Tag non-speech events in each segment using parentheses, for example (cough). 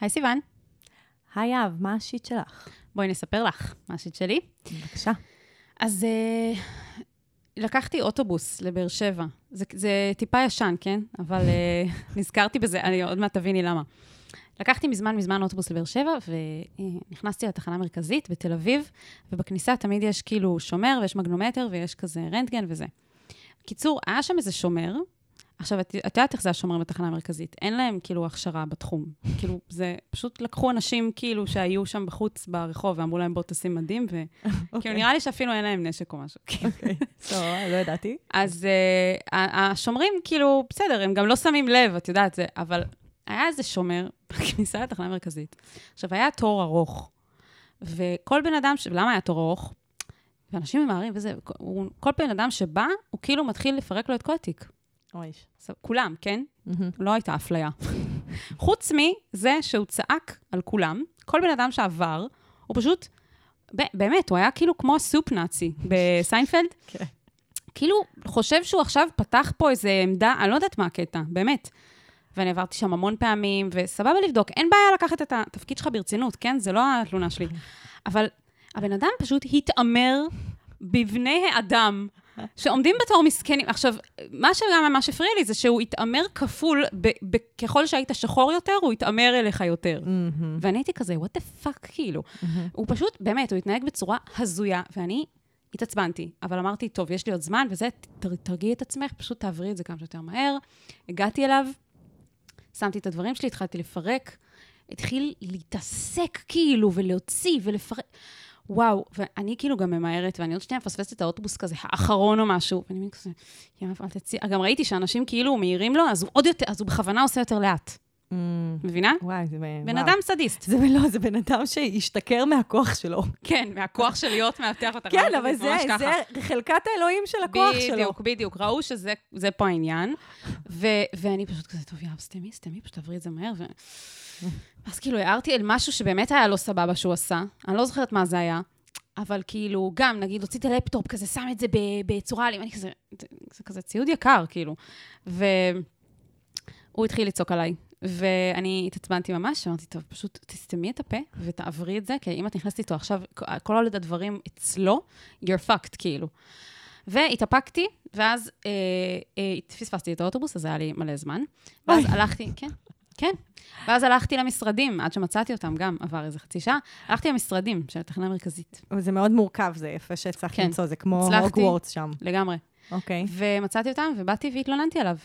היי סיוון. היי אב, מה השיט שלך? בואי נספר לך מה השיט שלי. בבקשה. אז uh, לקחתי אוטובוס לבאר שבע. זה, זה טיפה ישן, כן? אבל uh, (laughs) נזכרתי בזה, אני עוד מעט תביני למה. לקחתי מזמן מזמן אוטובוס לבאר שבע, ונכנסתי לתחנה המרכזית בתל אביב, ובכניסה תמיד יש כאילו שומר, ויש מגנומטר, ויש כזה רנטגן וזה. קיצור, היה שם איזה שומר, עכשיו, את, את יודעת איך זה השומר בתחנה המרכזית. אין להם כאילו הכשרה בתחום. (laughs) כאילו, זה, פשוט לקחו אנשים כאילו שהיו שם בחוץ ברחוב, ואמרו להם, בוא תשים מדים, ו... okay. (laughs) אוקיי. נראה לי שאפילו אין להם נשק או משהו. אוקיי, (laughs) טוב, לא ידעתי. אז uh, השומרים, כאילו, בסדר, הם גם לא שמים לב, את יודעת זה, אבל היה איזה שומר בכניסה לתחנה המרכזית. עכשיו, היה תור ארוך, וכל בן אדם, ש... למה היה תור ארוך? ואנשים ממהרים וזה, כל בן אדם שבא, הוא כאילו מתחיל לפרק לו את כל התיק. אוי. כולם, כן? לא הייתה אפליה. חוץ מזה שהוא צעק על כולם, כל בן אדם שעבר, הוא פשוט, באמת, הוא היה כאילו כמו הסופ נאצי (laughs) בסיינפלד. כן. כאילו, חושב שהוא עכשיו פתח פה איזה עמדה, אני לא יודעת מה הקטע, באמת. ואני עברתי שם המון פעמים, וסבבה לבדוק, אין בעיה לקחת את התפקיד שלך ברצינות, כן? זה לא התלונה שלי. (laughs) אבל הבן אדם פשוט התעמר בבני האדם שעומדים בתור מסכנים. עכשיו, מה שגם ממש הפריע לי זה שהוא התעמר כפול, ב- ב- ככל שהיית שחור יותר, הוא התעמר אליך יותר. Mm-hmm. ואני הייתי כזה, what the fuck, כאילו. הוא פשוט, באמת, הוא התנהג בצורה הזויה, ואני התעצבנתי, אבל אמרתי, טוב, יש לי עוד זמן, וזה, תר, תרגיעי את עצמך, פשוט תעברי את זה כמה שיותר מהר. הגעתי אליו, שמתי את הדברים שלי, התחלתי לפרק, התחיל להתעסק כאילו, ולהוציא ולפרק. וואו, ואני כאילו גם ממהרת, ואני עוד שנייה מפספסת את האוטובוס כזה, האחרון או משהו, ואני מבין כזה, יאללה, אל תציע. גם ראיתי שאנשים כאילו מעירים לו, אז הוא עוד יותר, אז הוא בכוונה עושה יותר לאט. Mm. מבינה? וואי, זה... בן וואו. אדם סדיסט. זה לא, זה בן אדם שהשתכר מהכוח שלו. כן, מהכוח של להיות מאבטח בתחנה כן, אבל זה. זה חלקת האלוהים של הכוח שלו. בדיוק, בדיוק. ראו שזה זה פה העניין. ו- ואני פשוט כזה, טוב, יאללה, סתמי, סתמי, פשוט תעברי את זה מהר. ו... אז כאילו, הערתי על משהו שבאמת היה לא סבבה שהוא עשה. אני לא זוכרת מה זה היה. אבל כאילו, גם, נגיד, הוציא את הלפטופ כזה, שם את זה בצורה אלימה, אני כזה, זה כזה ציוד יקר, כאילו. והוא התחיל לצעוק עליי. ואני התעצבנתי ממש, אמרתי, טוב, פשוט תסתמי את הפה ותעברי את זה, כי אם את נכנסת איתו עכשיו, כל עוד הדברים אצלו, you're fucked, כאילו. והתאפקתי, ואז אה, אה, פספסתי את האוטובוס, אז היה לי מלא זמן. ואז. הלכתי, כן, כן. ואז הלכתי למשרדים, עד שמצאתי אותם גם, עבר איזה חצי שעה. הלכתי למשרדים של התחנה המרכזית, זה מאוד מורכב, זה יפה שהצלחת כן. למצוא, זה כמו. הוגוורטס שם. לגמרי. אוקיי. ומצאתי אותם, ובאתי והתלוננתי עליו.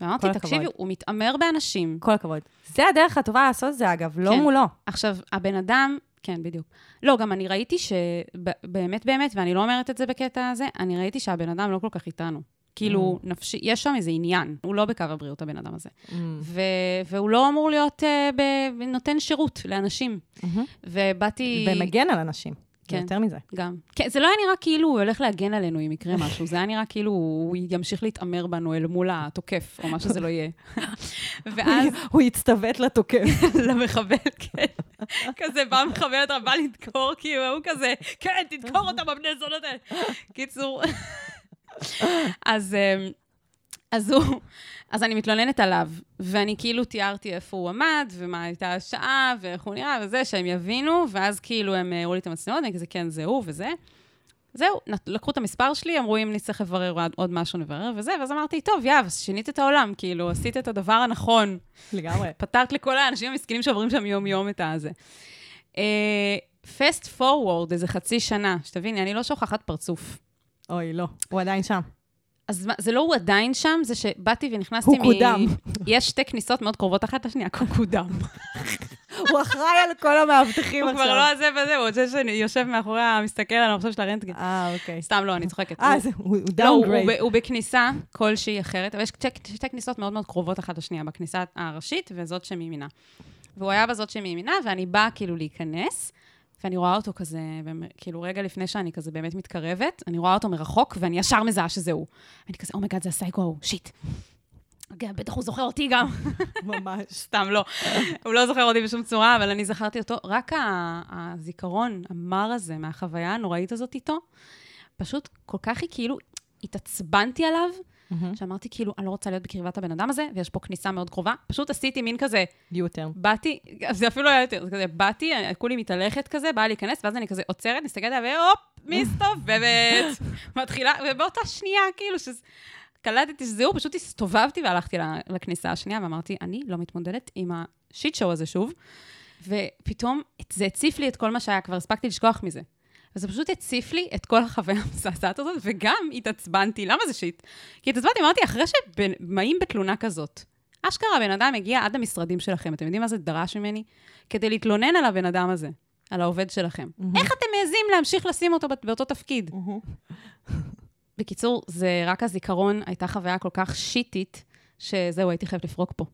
ואמרתי, תקשיבי. הוא מתעמר באנשים. כל הכבוד. זה הדרך הטובה לעשות זה, אגב, לא כן. מולו. עכשיו, הבן אדם, כן, בדיוק. לא, גם אני ראיתי שבאמת, באמת, ואני לא אומרת את זה בקטע הזה, אני ראיתי שהבן אדם לא כל כך איתנו. כאילו, Mm. נפשי, יש שם איזה עניין, הוא לא בקו הבריאות, הבן אדם הזה. Mm. ו- והוא לא אמור להיות uh, ב- נותן שירות לאנשים. מהמם. ובאתי... ומגן על אנשים. כן. יותר מזה. גם. כן, זה לא היה נראה כאילו הוא הולך להגן עלינו אם יקרה משהו, זה היה נראה כאילו הוא ימשיך להתעמר בנו אל מול התוקף, או מה שזה לא יהיה. (laughs) ואז הוא יצטוות לתוקף. (laughs) למחבל, כן. כזה בא מחבלת רבה לדקור, כאילו, הוא כזה, כן, תדקור אותם, הבני זונות האלה. קיצור, (laughs) אז, אמ, אז הוא, אז אני מתלוננת עליו, ואני כאילו תיארתי איפה הוא עמד, ומה הייתה השעה, ואיך הוא נראה, וזה, שהם יבינו, ואז כאילו הם הראו לי את המצלמות, ואני כזה, כן, זה הוא וזה. זהו, לקחו את המספר שלי, אמרו, אם נצטרך לברר עוד- משהו, נברר וזה, ואז אמרתי, טוב, יאב, שינית את העולם, כאילו, עשית את הדבר הנכון. לגמרי. (laughs) פתרת לכל האנשים המסכנים שעוברים שם יום-יום את הזה. Fast forward, איזה חצי שנה, שתביני, אני לא שוכחת פרצוף. אוי, לא. הוא עדיין שם. אז מה, זה לא הוא עדיין שם, זה שבאתי ונכנסתי הוא קודם. יש שתי כניסות מאוד קרובות אחת לשנייה, הוא קודם. הוא אחראי על כל המאבטחים הוא עכשיו. כבר לא הזה וזה, הוא רוצה שאני יושב מאחורי המסתכל על המחשב של הרנטגן. אה, אוקיי. סתם לא, אני צוחקת. אה, הוא- זה- הוא לא, הוא, הוא, downgrade. ב- הוא בכניסה כלשהי אחרת, אבל יש שתי, שתי כניסות מאוד מאוד קרובות אחת לשנייה, בכניסה הראשית וזאת שמימינה. והוא היה בזאת שמימינה, ואני באה כאילו להיכנס, ואני רואה אותו כזה, כאילו רגע לפני שאני כזה באמת מתקרבת, אני רואה אותו מרחוק, ואני ישר מזהה שזה הוא. אני כזה, oh my god, זה הסייקו ההוא, shit. אוקיי, בטח הוא זוכר אותי גם. ממש. (laughs) סתם לא. הוא לא זוכר אותי בשום צורה, אבל אני זכרתי אותו. רק הזיכרון המר הזה מהחוויה הנוראית הזאת איתו, פשוט כל כך היא כאילו, התעצבנתי עליו, מהמם. שאמרתי, כאילו, אני לא רוצה להיות בקרבת הבן אדם הזה, ויש פה כניסה מאוד קרובה. פשוט עשיתי מין כזה, יוטרן. באתי, זה אפילו לא היה יותר, זה כזה, באתי, כולי מתהלכת כזה, באה להיכנס, ואז אני כזה עוצרת, מסתכלת עליה, והופ, מסתובבת. (laughs) מתחילה, ובאותה שנייה, כאילו, שזה... קלטתי שזה הוא, פשוט הסתובבתי והלכתי לכניסה השנייה, ואמרתי, אני לא מתמודדת עם השיט שואו הזה שוב. ופתאום זה הציף לי את כל מה שהיה, כבר הספקתי לשכוח מזה. וזה פשוט הציף לי את כל החוויה המזעזעת הזאת, וגם התעצבנתי. למה זה שיט? כי התעצבנתי, אמרתי, אחרי שבאים בתלונה כזאת, אשכרה הבן אדם הגיע עד המשרדים שלכם, אתם יודעים מה זה דרש ממני? כדי להתלונן על הבן אדם הזה, על העובד שלכם. איך אתם מעזים להמשיך לשים אותו באותו תפקיד? בקיצור, זה רק הזיכרון, הייתה חוויה כל כך שיטית, שזהו, הייתי חייבת לפרוק פה.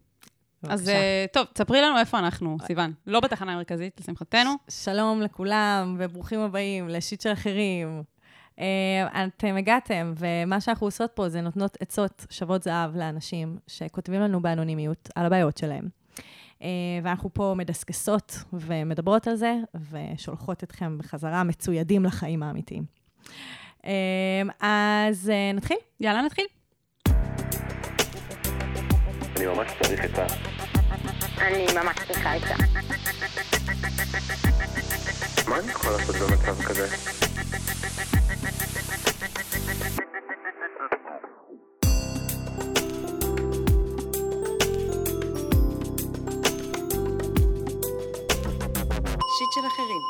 אז בבקשה. אה, טוב, תספרי לנו איפה אנחנו, סיוון. לא בתחנה המרכזית, לשמחתנו. שלום לכולם, וברוכים הבאים לשיט של אחרים. אה, אתם הגעתם, ומה שאנחנו עושות פה זה נותנות עצות שוות זהב לאנשים שכותבים לנו באנונימיות על הבעיות שלהם. אה, ואנחנו פה מדסקסות ומדברות על זה, ושולחות אתכם בחזרה מצוידים לחיים האמיתיים. אז נתחיל? יאללה, נתחיל. אני ממש צריך את ה... אני ממש צריכה עצה. מה אני יכול לעשות במצב כזה? שיט של אחרים.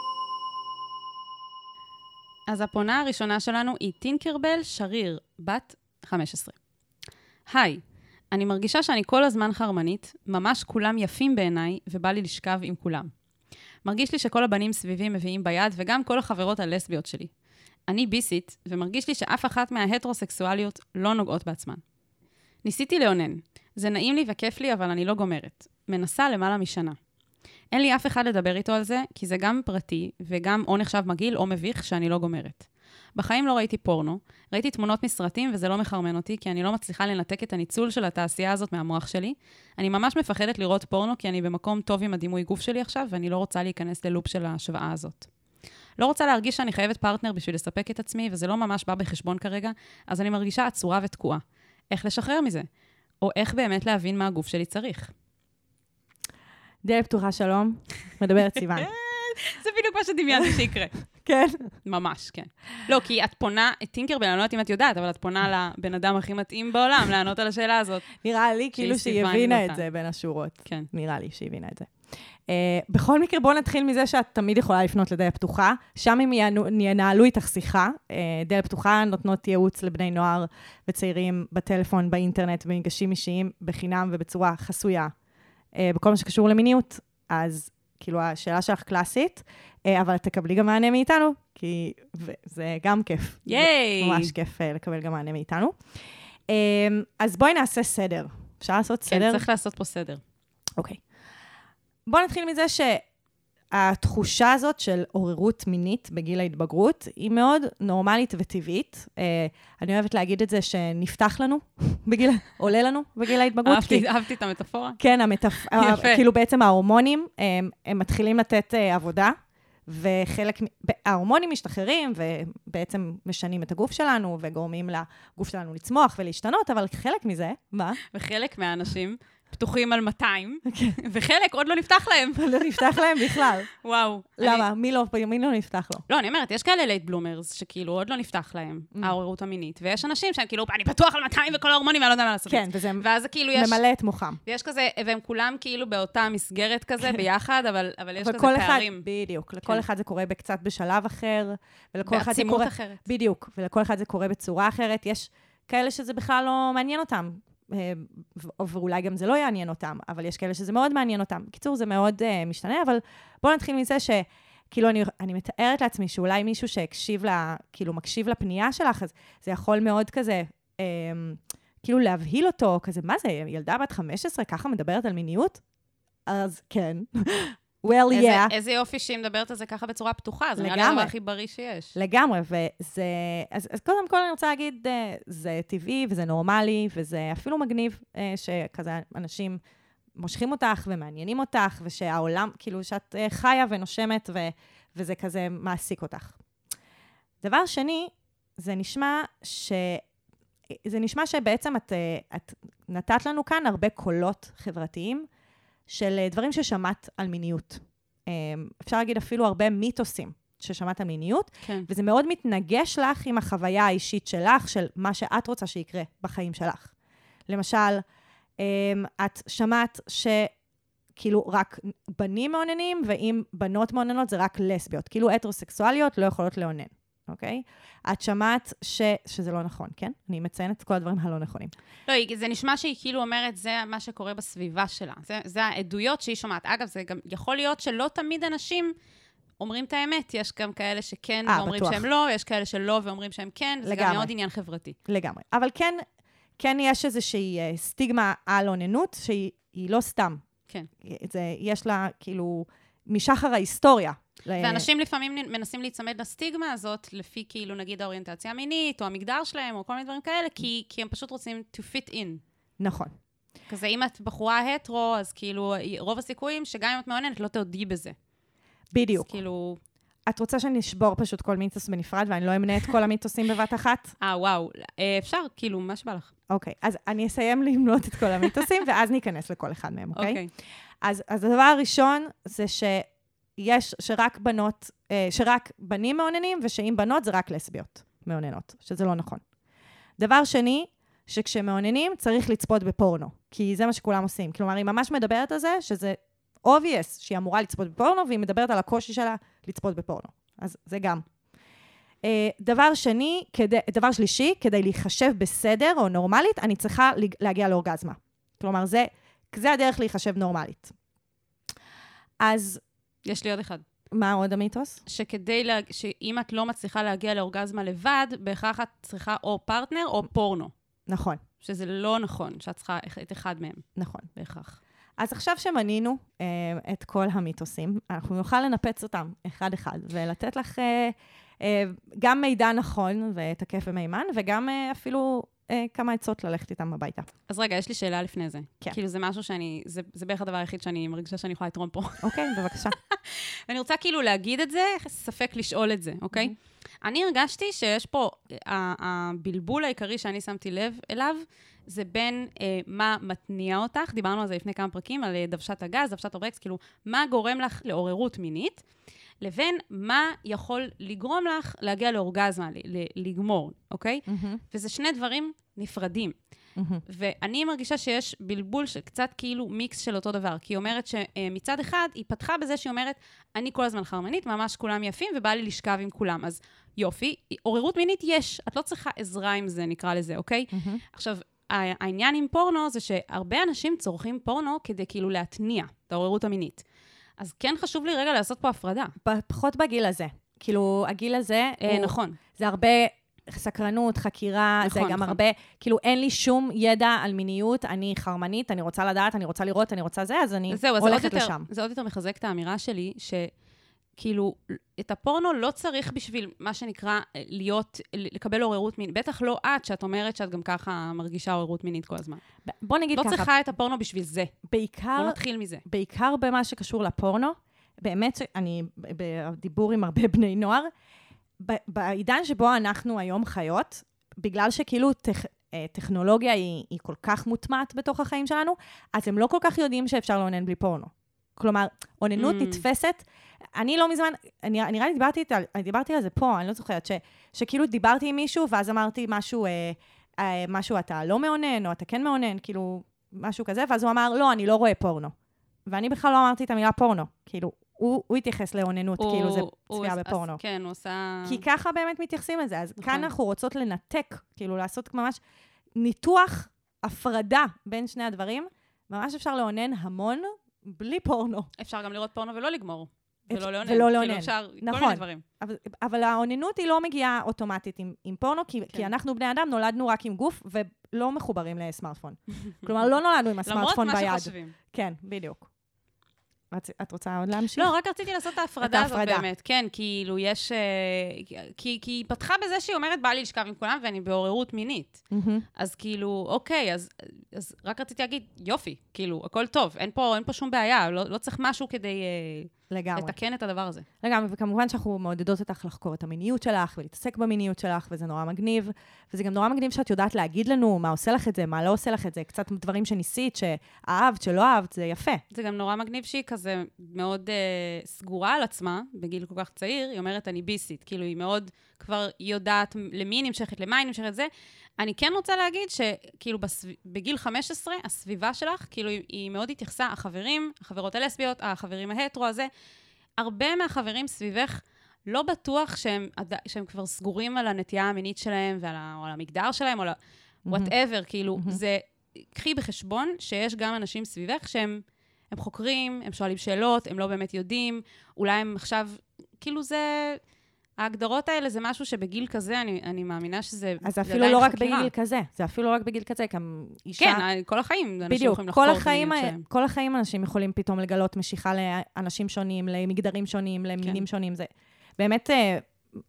אז הפונה הראשונה שלנו היא טינקרבל שריר, בת 15. היי, אני מרגישה שאני כל הזמן חרמנית, ממש כולם יפים בעיניי, ובא לי לשכב עם כולם. מרגיש לי שכל הבנים סביבי מביאים ביד, וגם כל החברות הלסביות שלי. אני ביסית, ומרגיש לי שאף אחת מההטרוסקסואליות לא נוגעות בעצמן. ניסיתי לאונן. זה נעים לי וכיף לי, אבל אני לא גומרת. מנסה למעלה משנה. אין לי אף אחד לדבר איתו על זה, כי זה גם פרטי, וגם או נחשב מגעיל או מביך שאני לא גומרת. בחיים לא ראיתי פורנו, ראיתי תמונות מסרטים וזה לא מחרמן אותי, כי אני לא מצליחה לנתק את הניצול של התעשייה הזאת מהמוח שלי. אני ממש מפחדת לראות פורנו, כי אני במקום טוב עם הדימוי גוף שלי עכשיו, ואני לא רוצה להיכנס ללופ של ההשוואה הזאת. לא רוצה להרגיש שאני חייבת פרטנר בשביל לספק את עצמי, וזה לא ממש בא בחשבון כרגע, אז אני מרגישה עצורה ותקועה. איך לשחרר מזה? או איך באמת להבין מה הגוף שלי צריך. דלת פתוחה, שלום. מדברת סיוון. (laughs) זה בדיוק מה שדמיינתי שיקרה. כן. ממש, כן. לא, כי את פונה, את טינקרבל, אני לא יודעת אם את יודעת, אבל את פונה לבן אדם הכי מתאים בעולם לענות על השאלה הזאת. נראה לי כאילו שהיא הבינה. את זה בין השורות. כן. נראה לי שהיא הבינה את זה. Uh, בכל מקרה, בואו נתחיל מזה שאת תמיד יכולה לפנות לדלת פתוחה. שם הם ינהלו איתך שיחה. Uh, דלת פתוחה נותנות ייעוץ לבני נוער וצעירים בטלפון, באינטרנט, במפגשים אישיים, בחינם ובצורה חסויה. uh, בכל מה שקשור למיניות. אז כאילו, השאלה שלך קלאסית, uh, אבל תקבלי גם מענה מאיתנו, כי זה גם כיף. ייי! ממש כיף uh, לקבל גם מענה מאיתנו. Um, אז בואי נעשה סדר. אפשר לעשות כן, סדר? צריך לעשות פה סדר. אוקיי. בואו נתחיל מזה שהתחושה הזאת של עוררות מינית בגיל ההתבגרות היא מאוד נורמלית וטבעית. אה, אני אוהבת להגיד את זה שנפתח לנו (laughs) בגיל, עולה לנו בגיל ההתבגרות. כי- אהבתי אהבתי את המטאפורה. כן, המטפ... (laughs) יפה. כאילו בעצם ההורמונים, הם, הם מתחילים לתת אה, עבודה, וחלק, ההורמונים משתחררים ובעצם משנים את הגוף שלנו, וגורמים לגוף שלנו לצמוח ולהשתנות, אבל חלק מזה, מה? וחלק מהאנשים פתוחים על 200, כן. וחלק עוד לא נפתח להם. לא נפתח להם בכלל. וואו. למה? מי לא, מי לא נפתח לו? לא, אני אומרת, יש כאלה late bloomers, שכאילו עוד לא נפתח להם, העוררות המינית, ויש אנשים שהם כאילו, אני פתוח על 200 וכל ההורמונים, ואני לא יודע מה לעשות. כן, וזה כאילו. ממלא את מוחם. ויש כזה, והם כולם כאילו באותה מסגרת כזה ביחד, אבל, אבל יש כזה פערים. בדיוק, לכל כן. אחד זה קורה קצת בשלב אחר, ולכל אחד זה בעצימות קורה... אחרת. בדיוק, ולכל אחד זה קורה בצורה אחרת. יש כאלה שזה בכלל לא מעניין אותם, ואולי גם זה לא יעניין אותם, אבל יש כאלה שזה מאוד מעניין אותם. בקיצור, זה מאוד uh, משתנה, אבל בואו נתחיל מזה ש... כאילו, אני, אני מתארת לעצמי שאולי מישהו שהקשיב לה, כאילו, מקשיב לפנייה שלך, אז זה יכול מאוד כזה, אה, כאילו, להבהיל אותו, כזה, מה זה, ילדה בת 15 ככה מדברת על מיניות? אז כן. Well, איזה, yeah. איזה יופי שהיא מדברת על זה ככה בצורה פתוחה, זה נראה לי. הדבר הכי בריא שיש. לגמרי, וזה... אז, אז קודם כל אני רוצה להגיד, אה, זה טבעי וזה נורמלי, וזה אפילו מגניב אה, שכזה אנשים מושכים אותך ומעניינים אותך, ושהעולם, כאילו, שאת אה, חיה ונושמת, ו, וזה כזה מעסיק אותך. דבר שני, זה נשמע זה נשמע שבעצם את, את נתת לנו כאן הרבה קולות חברתיים של אה, דברים ששמעת על מיניות. אה, אפשר להגיד אפילו הרבה מיתוסים ששמעת על מיניות, כן. וזה מאוד מתנגש לך עם החוויה האישית שלך, של מה שאת רוצה שיקרה בחיים שלך. למשל, אמ, את שמעת שכאילו רק בנים מאוננים, ואם בנות מאוננות זה רק לסביות. כאילו הטרוסקסואליות לא יכולות לאונן, אוקיי? את שמעת ש... שזה לא נכון, כן? אני מציינת את כל הדברים הלא נכונים. לא, זה נשמע שהיא כאילו אומרת, זה מה שקורה בסביבה שלה. זה, זה העדויות שהיא שומעת. אגב, זה גם יכול להיות שלא תמיד אנשים אומרים את האמת. יש גם כאלה שכן אה, ואומרים בטוח. שהם לא, יש כאלה שלא ואומרים שהם כן. זה גם לגמרי. מאוד עניין חברתי. לגמרי. אבל כן, כן יש איזושהי אה, סטיגמה על אוננות, שהיא היא לא סתם. כן. זה, יש לה, כאילו, משחר ההיסטוריה. ואנשים לפעמים מנסים להיצמד לסטיגמה הזאת, לפי כאילו נגיד האוריינטציה המינית, או המגדר שלהם, או כל מיני דברים כאלה, כי, כי הם פשוט רוצים to fit in. נכון. כזה, אם את בחורה הטרו, אז כאילו, רוב הסיכויים שגם אם את מעוניינת, לא תודי בזה. בדיוק. אז כאילו, את רוצה שאני אשבור פשוט כל מיתוס בנפרד ואני לא אמנה את כל המיתוסים בבת אחת? (laughs) אה, וואו, אה, אפשר, כאילו, מה שבא לך. אוקיי, אז אני אסיים למנות את כל המיתוסים, (laughs) ואז ניכנס לכל אחד מהם, אוקיי? אוקיי. אז, אז הדבר הראשון זה שיש, שרק בנות, אה, שרק בנים מאוננים, ושאם בנות זה רק לסביות מאוננות, שזה לא נכון. דבר שני, שכשמאוננים צריך לצפות בפורנו, כי זה מה שכולם עושים. כלומר, היא ממש מדברת על זה שזה obvious שהיא אמורה לצפות בפורנו, והיא מדברת על הקושי שלה לצפות בפורנו. אז זה גם. אה, דבר שני, כדי, דבר שלישי, כדי להיחשב בסדר או נורמלית, אני צריכה להגיע לאורגזמה. כלומר, זה, זה הדרך להיחשב נורמלית. אז יש לי עוד אחד. מה עוד המיתוס? שכדי, לה... שאם את לא מצליחה להגיע לאורגזמה לבד, בהכרח את צריכה או פרטנר או פורנו. נכון, שזה לא נכון, שאת צריכה את אחד מהם, נכון. בהכרח. אז עכשיו שמנינו אה, את כל המיתוסים, אנחנו נוכל לנפץ אותם אחד-אחד ולתת לך אה, אה, גם מידע נכון ותקף ומהימן, וגם אה, אפילו אה, כמה עצות ללכת איתם הביתה. אז רגע, יש לי שאלה לפני זה. כן. כאילו, זה משהו שאני, זה, זה בערך הדבר היחיד שאני מרגישה שאני יכולה לתרום פה. אוקיי, בבקשה. (laughs) ואני רוצה כאילו להגיד את זה, ספק לשאול את זה, אוקיי? אני הרגשתי שיש פה, הבלבול העיקרי שאני שמתי לב אליו, זה בין אה, מה מתניע אותך, דיברנו על זה לפני כמה פרקים, על אה, דוושת הגז, דוושת הברקס, כאילו, מה גורם לך לעוררות מינית, לבין מה יכול לגרום לך להגיע לאורגזמה, ל- ל- לגמור, אוקיי? מהמם, וזה שני דברים נפרדים. מהמם. ואני מרגישה שיש בלבול של קצת כאילו מיקס של אותו דבר. כי היא אומרת שמצד אחד, היא פתחה בזה שהיא אומרת, אני כל הזמן חרמנית, ממש כולם יפים, ובא לי לשכב עם כולם. אז יופי, עוררות מינית יש, את לא צריכה עזרה עם זה, נקרא לזה, אוקיי? מהמם. עכשיו, העניין עם פורנו זה שהרבה אנשים צורכים פורנו כדי כאילו להתניע את העוררות המינית. אז כן חשוב לי רגע לעשות פה הפרדה. פחות בגיל הזה. כאילו, הגיל הזה, אה, הוא- נכון. זה הרבה סקרנות, חקירה, נכון, זה גם נכון. הרבה, כאילו, אין לי שום ידע על מיניות, אני חרמנית, אני רוצה לדעת, אני רוצה לראות, אני רוצה זה, אז אני זהו, אז זה הולכת יותר, לשם. זה עוד יותר מחזק את האמירה שלי, שכאילו, את הפורנו לא צריך בשביל, מה שנקרא, להיות, לקבל עוררות מינית. בטח לא את, שאת אומרת שאת גם ככה מרגישה עוררות מינית כל הזמן. ב- בוא נגיד לא ככה, צריכה את הפורנו בשביל זה. בעיקר, בוא נתחיל מזה. בעיקר במה שקשור לפורנו, באמת, אני בדיבור עם הרבה בני נוער, ב- בעידן שבו אנחנו היום חיות, בגלל שכאילו טכ, אה, טכנולוגיה היא, היא כל כך מוטמעת בתוך החיים שלנו, אז הם לא כל כך יודעים שאפשר לאונן בלי פורנו. כלומר, אוננות Mm. נתפסת, אני לא מזמן, אני, נראה לי דיברתי, דיברתי על זה פה, אני לא זוכרת, ש, שכאילו דיברתי עם מישהו, ואז אמרתי משהו, אה, אה, משהו, אתה לא מאונן, או אתה כן מאונן, כאילו, משהו כזה, ואז הוא אמר, לא, אני לא רואה פורנו. ואני בכלל לא אמרתי את המילה פורנו. כאילו, הוא, הוא התייחס לאוננות, הוא- כאילו זה צפייה בפורנו. עש- כן, הוא עשה... כי ככה באמת מתייחסים לזה. אז נכון. כאן אנחנו רוצות לנתק, כאילו לעשות ממש ניתוח, הפרדה בין שני הדברים. ממש אפשר לאונן המון בלי פורנו. אפשר גם לראות פורנו ולא לגמור. אפשר- ולא לאונן. ולא כאילו, לאונן. אפשר, כל נכון. מיני דברים. אבל, אבל האוננות היא לא מגיעה אוטומטית עם, עם פורנו, כי, כן. כי אנחנו בני אדם נולדנו רק עם גוף ולא מחוברים לסמארטפון. (laughs) כלומר, לא נולדנו עם למרות הסמארטפון מה ביד. שחושבים. כן, בדיוק. רצ... את רוצה עוד להמשיך? לא, רק רציתי לעשות את ההפרדה הזאת ההפרדה. באמת. כן, כאילו, יש... אה, כי, כי היא פתחה בזה שהיא אומרת, בא לי לשכב עם כולם ואני בעוררות מינית. מהמם. אז כאילו, אוקיי, אז, אז רק רציתי להגיד, יופי, כאילו, הכל טוב, אין פה, אין פה שום בעיה, לא, לא צריך משהו כדי אה, לגמרי. לתקן את הדבר הזה. לגמרי, וכמובן שאנחנו מעודדות אותך לחקור את המיניות שלך ולהתעסק במיניות שלך, וזה נורא מגניב. וזה גם נורא מגניב שאת יודעת להגיד לנו מה עושה לך את זה, מה לא עושה לך את זה, קצת דברים שניסית, שאהבת, שלא אהבת, זה יפה. זה גם נורא מגניב שהיא כזה מאוד אה, סגורה על עצמה, בגיל כל כך צעיר, היא אומרת, אני ביסית. כאילו, היא מאוד כבר יודעת למי היא נמשכת, למה היא נמשכת, זה. אני כן רוצה להגיד שכאילו בסב... בגיל 15, הסביבה שלך, כאילו, היא, היא מאוד התייחסה, החברים, החברות הלסביות, החברים ההטרו הזה, הרבה מהחברים סביבך, לא בטוח שהם, שהם כבר סגורים על הנטייה המינית שלהם ועל ה, או על המגדר שלהם, או על וואטאבר, כאילו, זה... קחי בחשבון שיש גם אנשים סביבך שהם הם חוקרים, הם שואלים שאלות, הם לא באמת יודעים, אולי הם עכשיו, כאילו זה... ההגדרות האלה זה משהו שבגיל כזה, אני, אני מאמינה שזה אז זה אפילו לא רק חקירה. בגיל כזה, זה אפילו לא רק בגיל כזה, גם אישה... כן, כל החיים אנשים בדיוק, יכולים לחקור את המיניות שלהם. כל החיים אנשים יכולים פתאום לגלות משיכה לאנשים שונים, למגדרים שונים, למינים כן. שונים. זה באמת אה,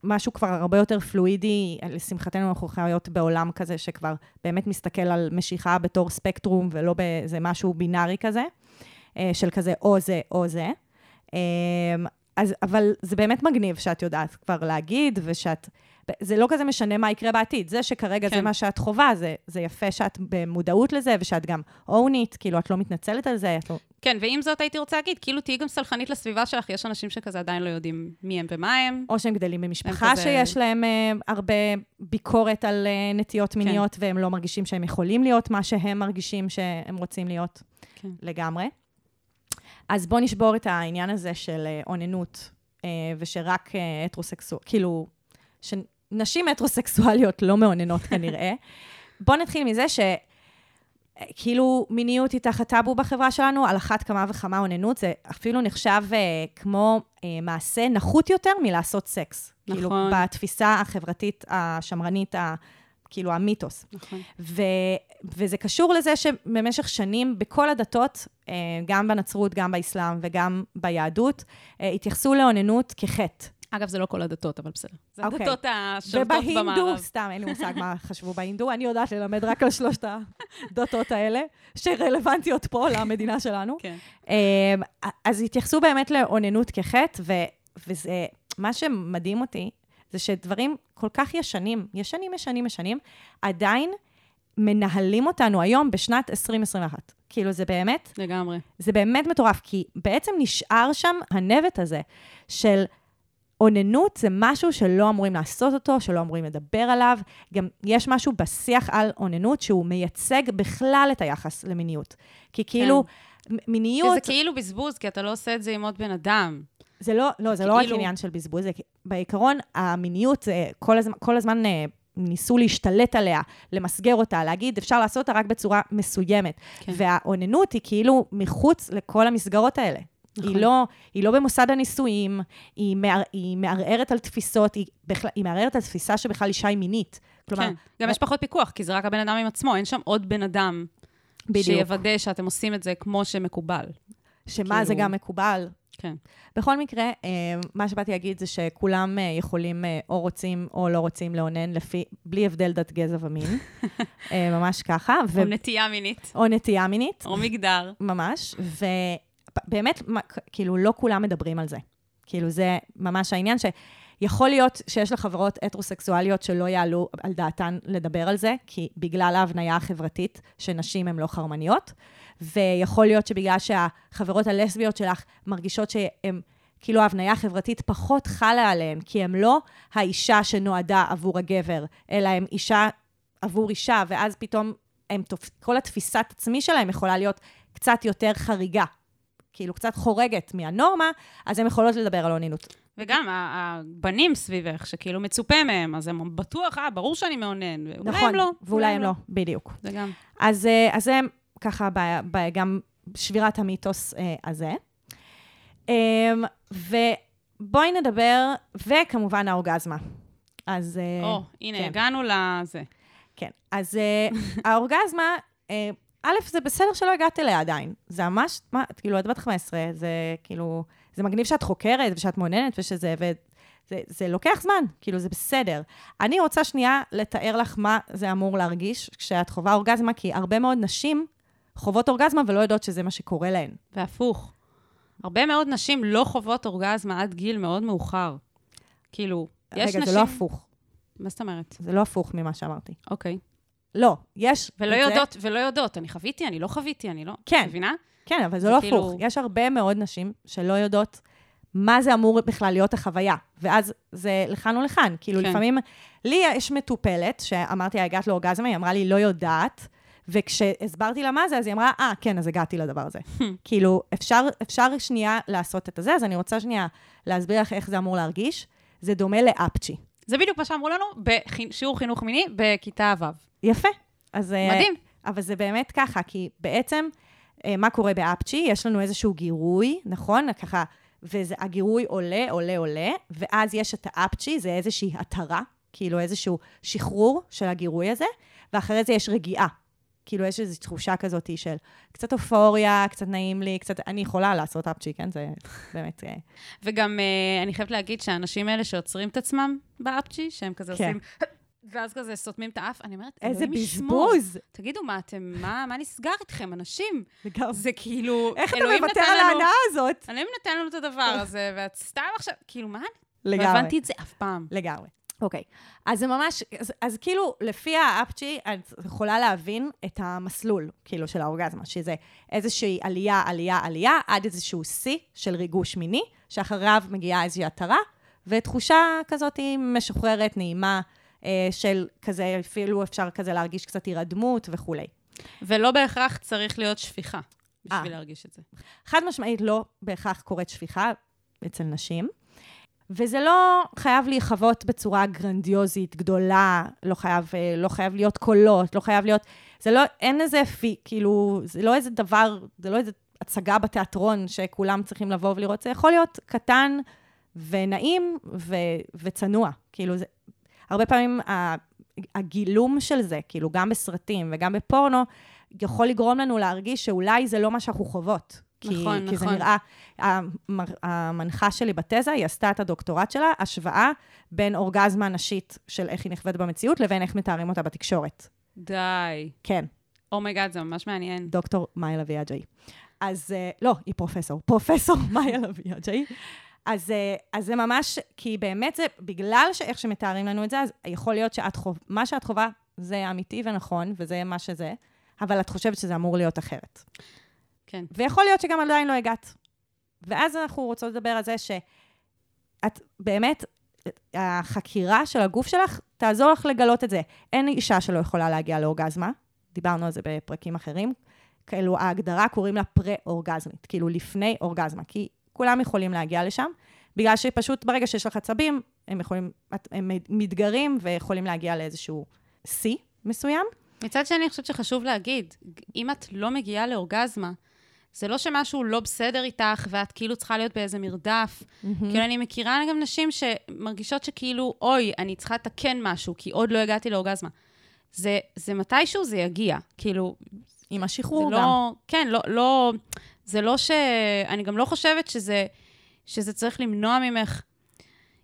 משהו כבר הרבה יותר פלואידי. לשמחתנו, אנחנו חיות בעולם כזה שכבר באמת מסתכל על משיכה בתור ספקטרום, ולא באיזה משהו בינארי כזה, אה, של כזה או זה או זה. אז, אבל זה באמת מגניב שאת יודעת כבר להגיד, ושאת... זה לא כזה משנה מה יקרה בעתיד. זה שכרגע כן. זה כן. מה שאת חווה, זה, זה יפה שאת במודעות לזה, ושאת גם אונית, כאילו, את לא מתנצלת על זה, את לא... כן, ועם זאת הייתי רוצה להגיד, כאילו תהיי גם סלחנית לסביבה שלך, יש אנשים שכזה עדיין לא יודעים מי הם ומה הם. או שהם גדלים במשפחה כזה- שיש להם אה, הרבה ביקורת על אה, נטיות כן. מיניות, והם לא מרגישים שהם יכולים להיות מה שהם מרגישים שהם רוצים להיות כן. לגמרי. אז בואו נשבור את העניין הזה של אה, אוננות, אה, ושרק אה, הטרוסקסואל, כאילו, שנשים הטרוסקסואליות לא מאוננות (laughs) כנראה. בואו נתחיל מזה ש... כאילו מיניות היא תחת טאבו בחברה שלנו, על אחת כמה וכמה אוננות, זה אפילו נחשב אה, כמו אה, מעשה נחות יותר מלעשות סקס. כאילו, נכון. בתפיסה החברתית השמרנית, כאילו המיתוס. נכון. ו, וזה קשור לזה שבמשך שנים, בכל הדתות, אה, גם בנצרות, גם באסלאם וגם ביהדות, אה, התייחסו לאוננות כחטא. אגב, זה לא כל הדתות, אבל בסדר. זה אוקיי. הדתות השולטות ובהינדו, במערב. סתם, אין לי מושג מה חשבו בהינדו, אני יודעת ללמד רק על שלושת הדתות האלה, שרלוונטיות פה למדינה שלנו. כן. אמ, אז התייחסו באמת לאוננות כחטא, ו- וזה, מה שמדהים אותי, זה שדברים כל כך ישנים, ישנים, ישנים, ישנים, עדיין מנהלים אותנו היום בשנת 2021. כאילו, זה באמת, לגמרי. זה באמת מטורף, כי בעצם נשאר שם הנבט הזה של אוננות זה משהו שלא אמורים לעשות אותו, שלא אמורים לדבר עליו. גם יש משהו בשיח על אוננות שהוא מייצג בכלל את היחס למיניות. כי כאילו, מ- מיניות... שזה כאילו בזבוז, כי אתה לא עושה את זה עם עוד בן אדם. זה לא, לא, זה לא רק כאילו- עניין של בזבוז, זה בעיקרון, המיניות, זה כל הזמן, כל הזמן אה, ניסו להשתלט עליה, למסגר אותה, להגיד, אפשר לעשות אותה רק בצורה מסוימת. כן. והאוננות היא כאילו מחוץ לכל המסגרות האלה. נכון. היא, לא, היא לא במוסד הנישואים, היא, מער, היא מערערת על תפיסות, היא, בכלל, היא מערערת על תפיסה שבכלל אישה היא מינית. כלומר, כן. גם יש פחות פיקוח, כי זה רק הבן אדם עם עצמו, אין שם עוד בן אדם בדיוק. שיוודא שאתם עושים את זה כמו שמקובל. שמה זה כאילו- גם מקובל. כן. בכל מקרה, אה, מה שבאתי להגיד זה שכולם אה, יכולים אה, או רוצים או לא רוצים לאונן, לפי, בלי הבדל דת, גזע ומין. (laughs) ממש ככה. ו- או נטייה מינית, או נטייה מינית, או מגדר. ממש. ובאמת, כאילו, לא כולם מדברים על זה. כאילו, זה ממש העניין שיכול להיות שיש לחברות הטרוסקסואליות שלא יעלו על דעתן לדבר על זה, כי בגלל ההבניה החברתית שנשים הן לא חרמניות, ויכול להיות שבגלל שהחברות הלסביות שלך מרגישות שהן... כאילו ההבניה החברתית פחות חלה עליהן, כי הן לא האישה שנועדה עבור הגבר, אלא הן אישה עבור אישה, ואז פתאום הם, כל התפיסת עצמי שלהם יכולה להיות קצת יותר חריגה, כאילו קצת חורגת מהנורמה, אז הן יכולות לדבר על אונינות. וגם הבנים סביבך, שכאילו מצופה מהם, אז הם בטוח, אה, ברור שאני מאונן. ואולי נכון, הם לא. ואולי הם לא, בדיוק. זה גם. אז, אה, אז זה ככה ב, ב, גם שבירת המיתוס אה, הזה. אה, ובואי נדבר, וכמובן האורגזמה. אז... אה, או, הנה, כן. הגענו לזה. כן. אז אה, (laughs) האורגזמה, אה, א', זה בסדר שלא הגעת אליה עדיין. זה ממש, מה, כאילו, את בת 15, זה כאילו, זה מגניב שאת חוקרת ושאת מעוניינת ושזה, וזה זה לוקח זמן, כאילו, זה בסדר. אני רוצה שנייה לתאר לך מה זה אמור להרגיש כשאת חווה אורגזמה, כי הרבה מאוד נשים חוות אורגזמה ולא יודעות שזה מה שקורה להן. והפוך. הרבה מאוד נשים לא חוות אורגזמה עד גיל מאוד מאוחר. כאילו, יש רגע, נשים... זה לא הפוך. מה זאת אומרת? זה לא הפוך ממה שאמרתי. אוקיי. לא, יש... ולא את זה- יודעות, ולא יודעות. אני חוויתי, אני לא חוויתי, אני לא... כן. מבינה? כן, אבל זה זה לא כאילו- הפוך. יש הרבה מאוד נשים שלא יודעות מה זה אמור בכלל להיות החוויה. ואז זה לכאן ולכאן. כאילו, כן. לפעמים... לי יש מטופלת, שאמרתי לה, הגעת לאורגזמה, היא אמרה לי, לא יודעת. וכשהסברתי לה מה זה, אז היא אמרה, אה, כן, אז הגעתי לדבר הזה. (laughs) כאילו, אפשר, אפשר שנייה לעשות את הזה, אז אני רוצה שנייה להסביר לך איך זה אמור להרגיש. זה דומה לאפצ'י. זה בדיוק מה שאמרו לנו בשיעור חינוך מיני בכיתה ו'. יפה. אז... אה, מדהים. אבל זה באמת ככה, כי בעצם, אה, מה קורה באפצ'י? יש לנו איזשהו גירוי, נכון? ככה, והגירוי עולה, עולה, עולה, ואז יש את האפצ'י, זה איזושהי התרה, כאילו איזשהו שחרור של הגירוי הזה, ואחרי זה יש רגיעה. כאילו, יש איזו תחושה כזאת של קצת אופוריה, קצת נעים לי, קצת... אני יכולה לעשות אפצ'י, כן? זה באמת... אה, וגם אה, אני חייבת להגיד שהאנשים האלה שעוצרים את עצמם באפצ'י, שהם כזה כן. עושים... ואז כזה סותמים את האף, אני אומרת, איזה. בזבוז! תגידו, מה אתם, מה, מה נסגר איתכם, אנשים? לגמרי. זה כאילו, איך אתה מוותר על ההנאה הזאת? אלוהים נתן לנו את הדבר הזה, ואת סתם עכשיו, כאילו, מה? לא לגמרי. הבנתי את זה אף פעם. לגמרי. אוקיי. אז זה ממש, אז, אז כאילו, לפי האפצ'י, את יכולה להבין את המסלול, כאילו, של האורגזמה, שזה איזושהי עלייה, עלייה, עלייה, עד איזשהו שיא של ריגוש מיני, שאחריו מגיעה איזושהי התרה, ותחושה כזאת משוחררת, נעימה, אה, של כזה, אפילו אפשר כזה להרגיש קצת הירדמות וכולי. ולא בהכרח צריך להיות שפיכה בשביל אה. להרגיש את זה. חד משמעית לא בהכרח קורית שפיכה אצל נשים. וזה לא חייב להיחוות בצורה גרנדיוזית, גדולה, לא חייב, אה, לא חייב להיות קולות, לא חייב להיות... זה לא, אין איזה פי, כאילו, זה לא איזה דבר, זה לא איזה הצגה בתיאטרון שכולם צריכים לבוא ולראות, זה יכול להיות קטן ונעים ו, וצנוע. כאילו, זה, הרבה פעמים הגילום של זה, כאילו, גם בסרטים וגם בפורנו, יכול לגרום לנו להרגיש שאולי זה לא מה שאנחנו חוות. כי, נכון, כי זה נכון. נראה, המר- המנחה שלי בתזה, היא עשתה את הדוקטורט שלה, השוואה בין אורגזמה נשית של איך היא נחווית במציאות, לבין איך מתארים אותה בתקשורת. די. כן, oh my god, זה ממש מעניין. דוקטור מאיה אג'אי. אז אה, לא, היא פרופסור, (laughs) פרופסור מאיה לביא אג'אי. אז, אה, אז זה ממש, כי באמת זה, בגלל שאיך שמתארים לנו את זה, אז יכול להיות שאת חוו, מה שאת חווה זה אמיתי ונכון, וזה מה שזה, אבל את חושבת שזה אמור להיות אחרת. כן. ויכול להיות שגם עדיין לא הגעת. ואז אנחנו רוצות לדבר על זה שאת באמת, החקירה של הגוף שלך תעזור לך לגלות את זה. אין אישה שלא יכולה להגיע לאורגזמה, דיברנו על זה בפרקים אחרים. כאילו, ההגדרה קוראים לה פרה-אורגזמית, כאילו לפני אורגזמה, כי כולם יכולים להגיע לשם, בגלל שפשוט ברגע שיש לך עצבים, הם יכולים, הם מתגרים ויכולים להגיע לאיזשהו שיא מסוים. מצד שני, אני חושבת שחשוב להגיד, אם את לא מגיעה לאורגזמה, זה לא שמשהו לא בסדר איתך, ואת כאילו צריכה להיות באיזה מרדף. כאילו, אני מכירה גם נשים שמרגישות שכאילו, אוי, אני צריכה לתקן משהו, כי עוד לא הגעתי לאורגזמה. זה, זה מתישהו זה יגיע. כאילו, עם השחרור גם. לא... כן, לא, לא... זה לא ש... אני גם לא חושבת שזה, שזה צריך למנוע ממך...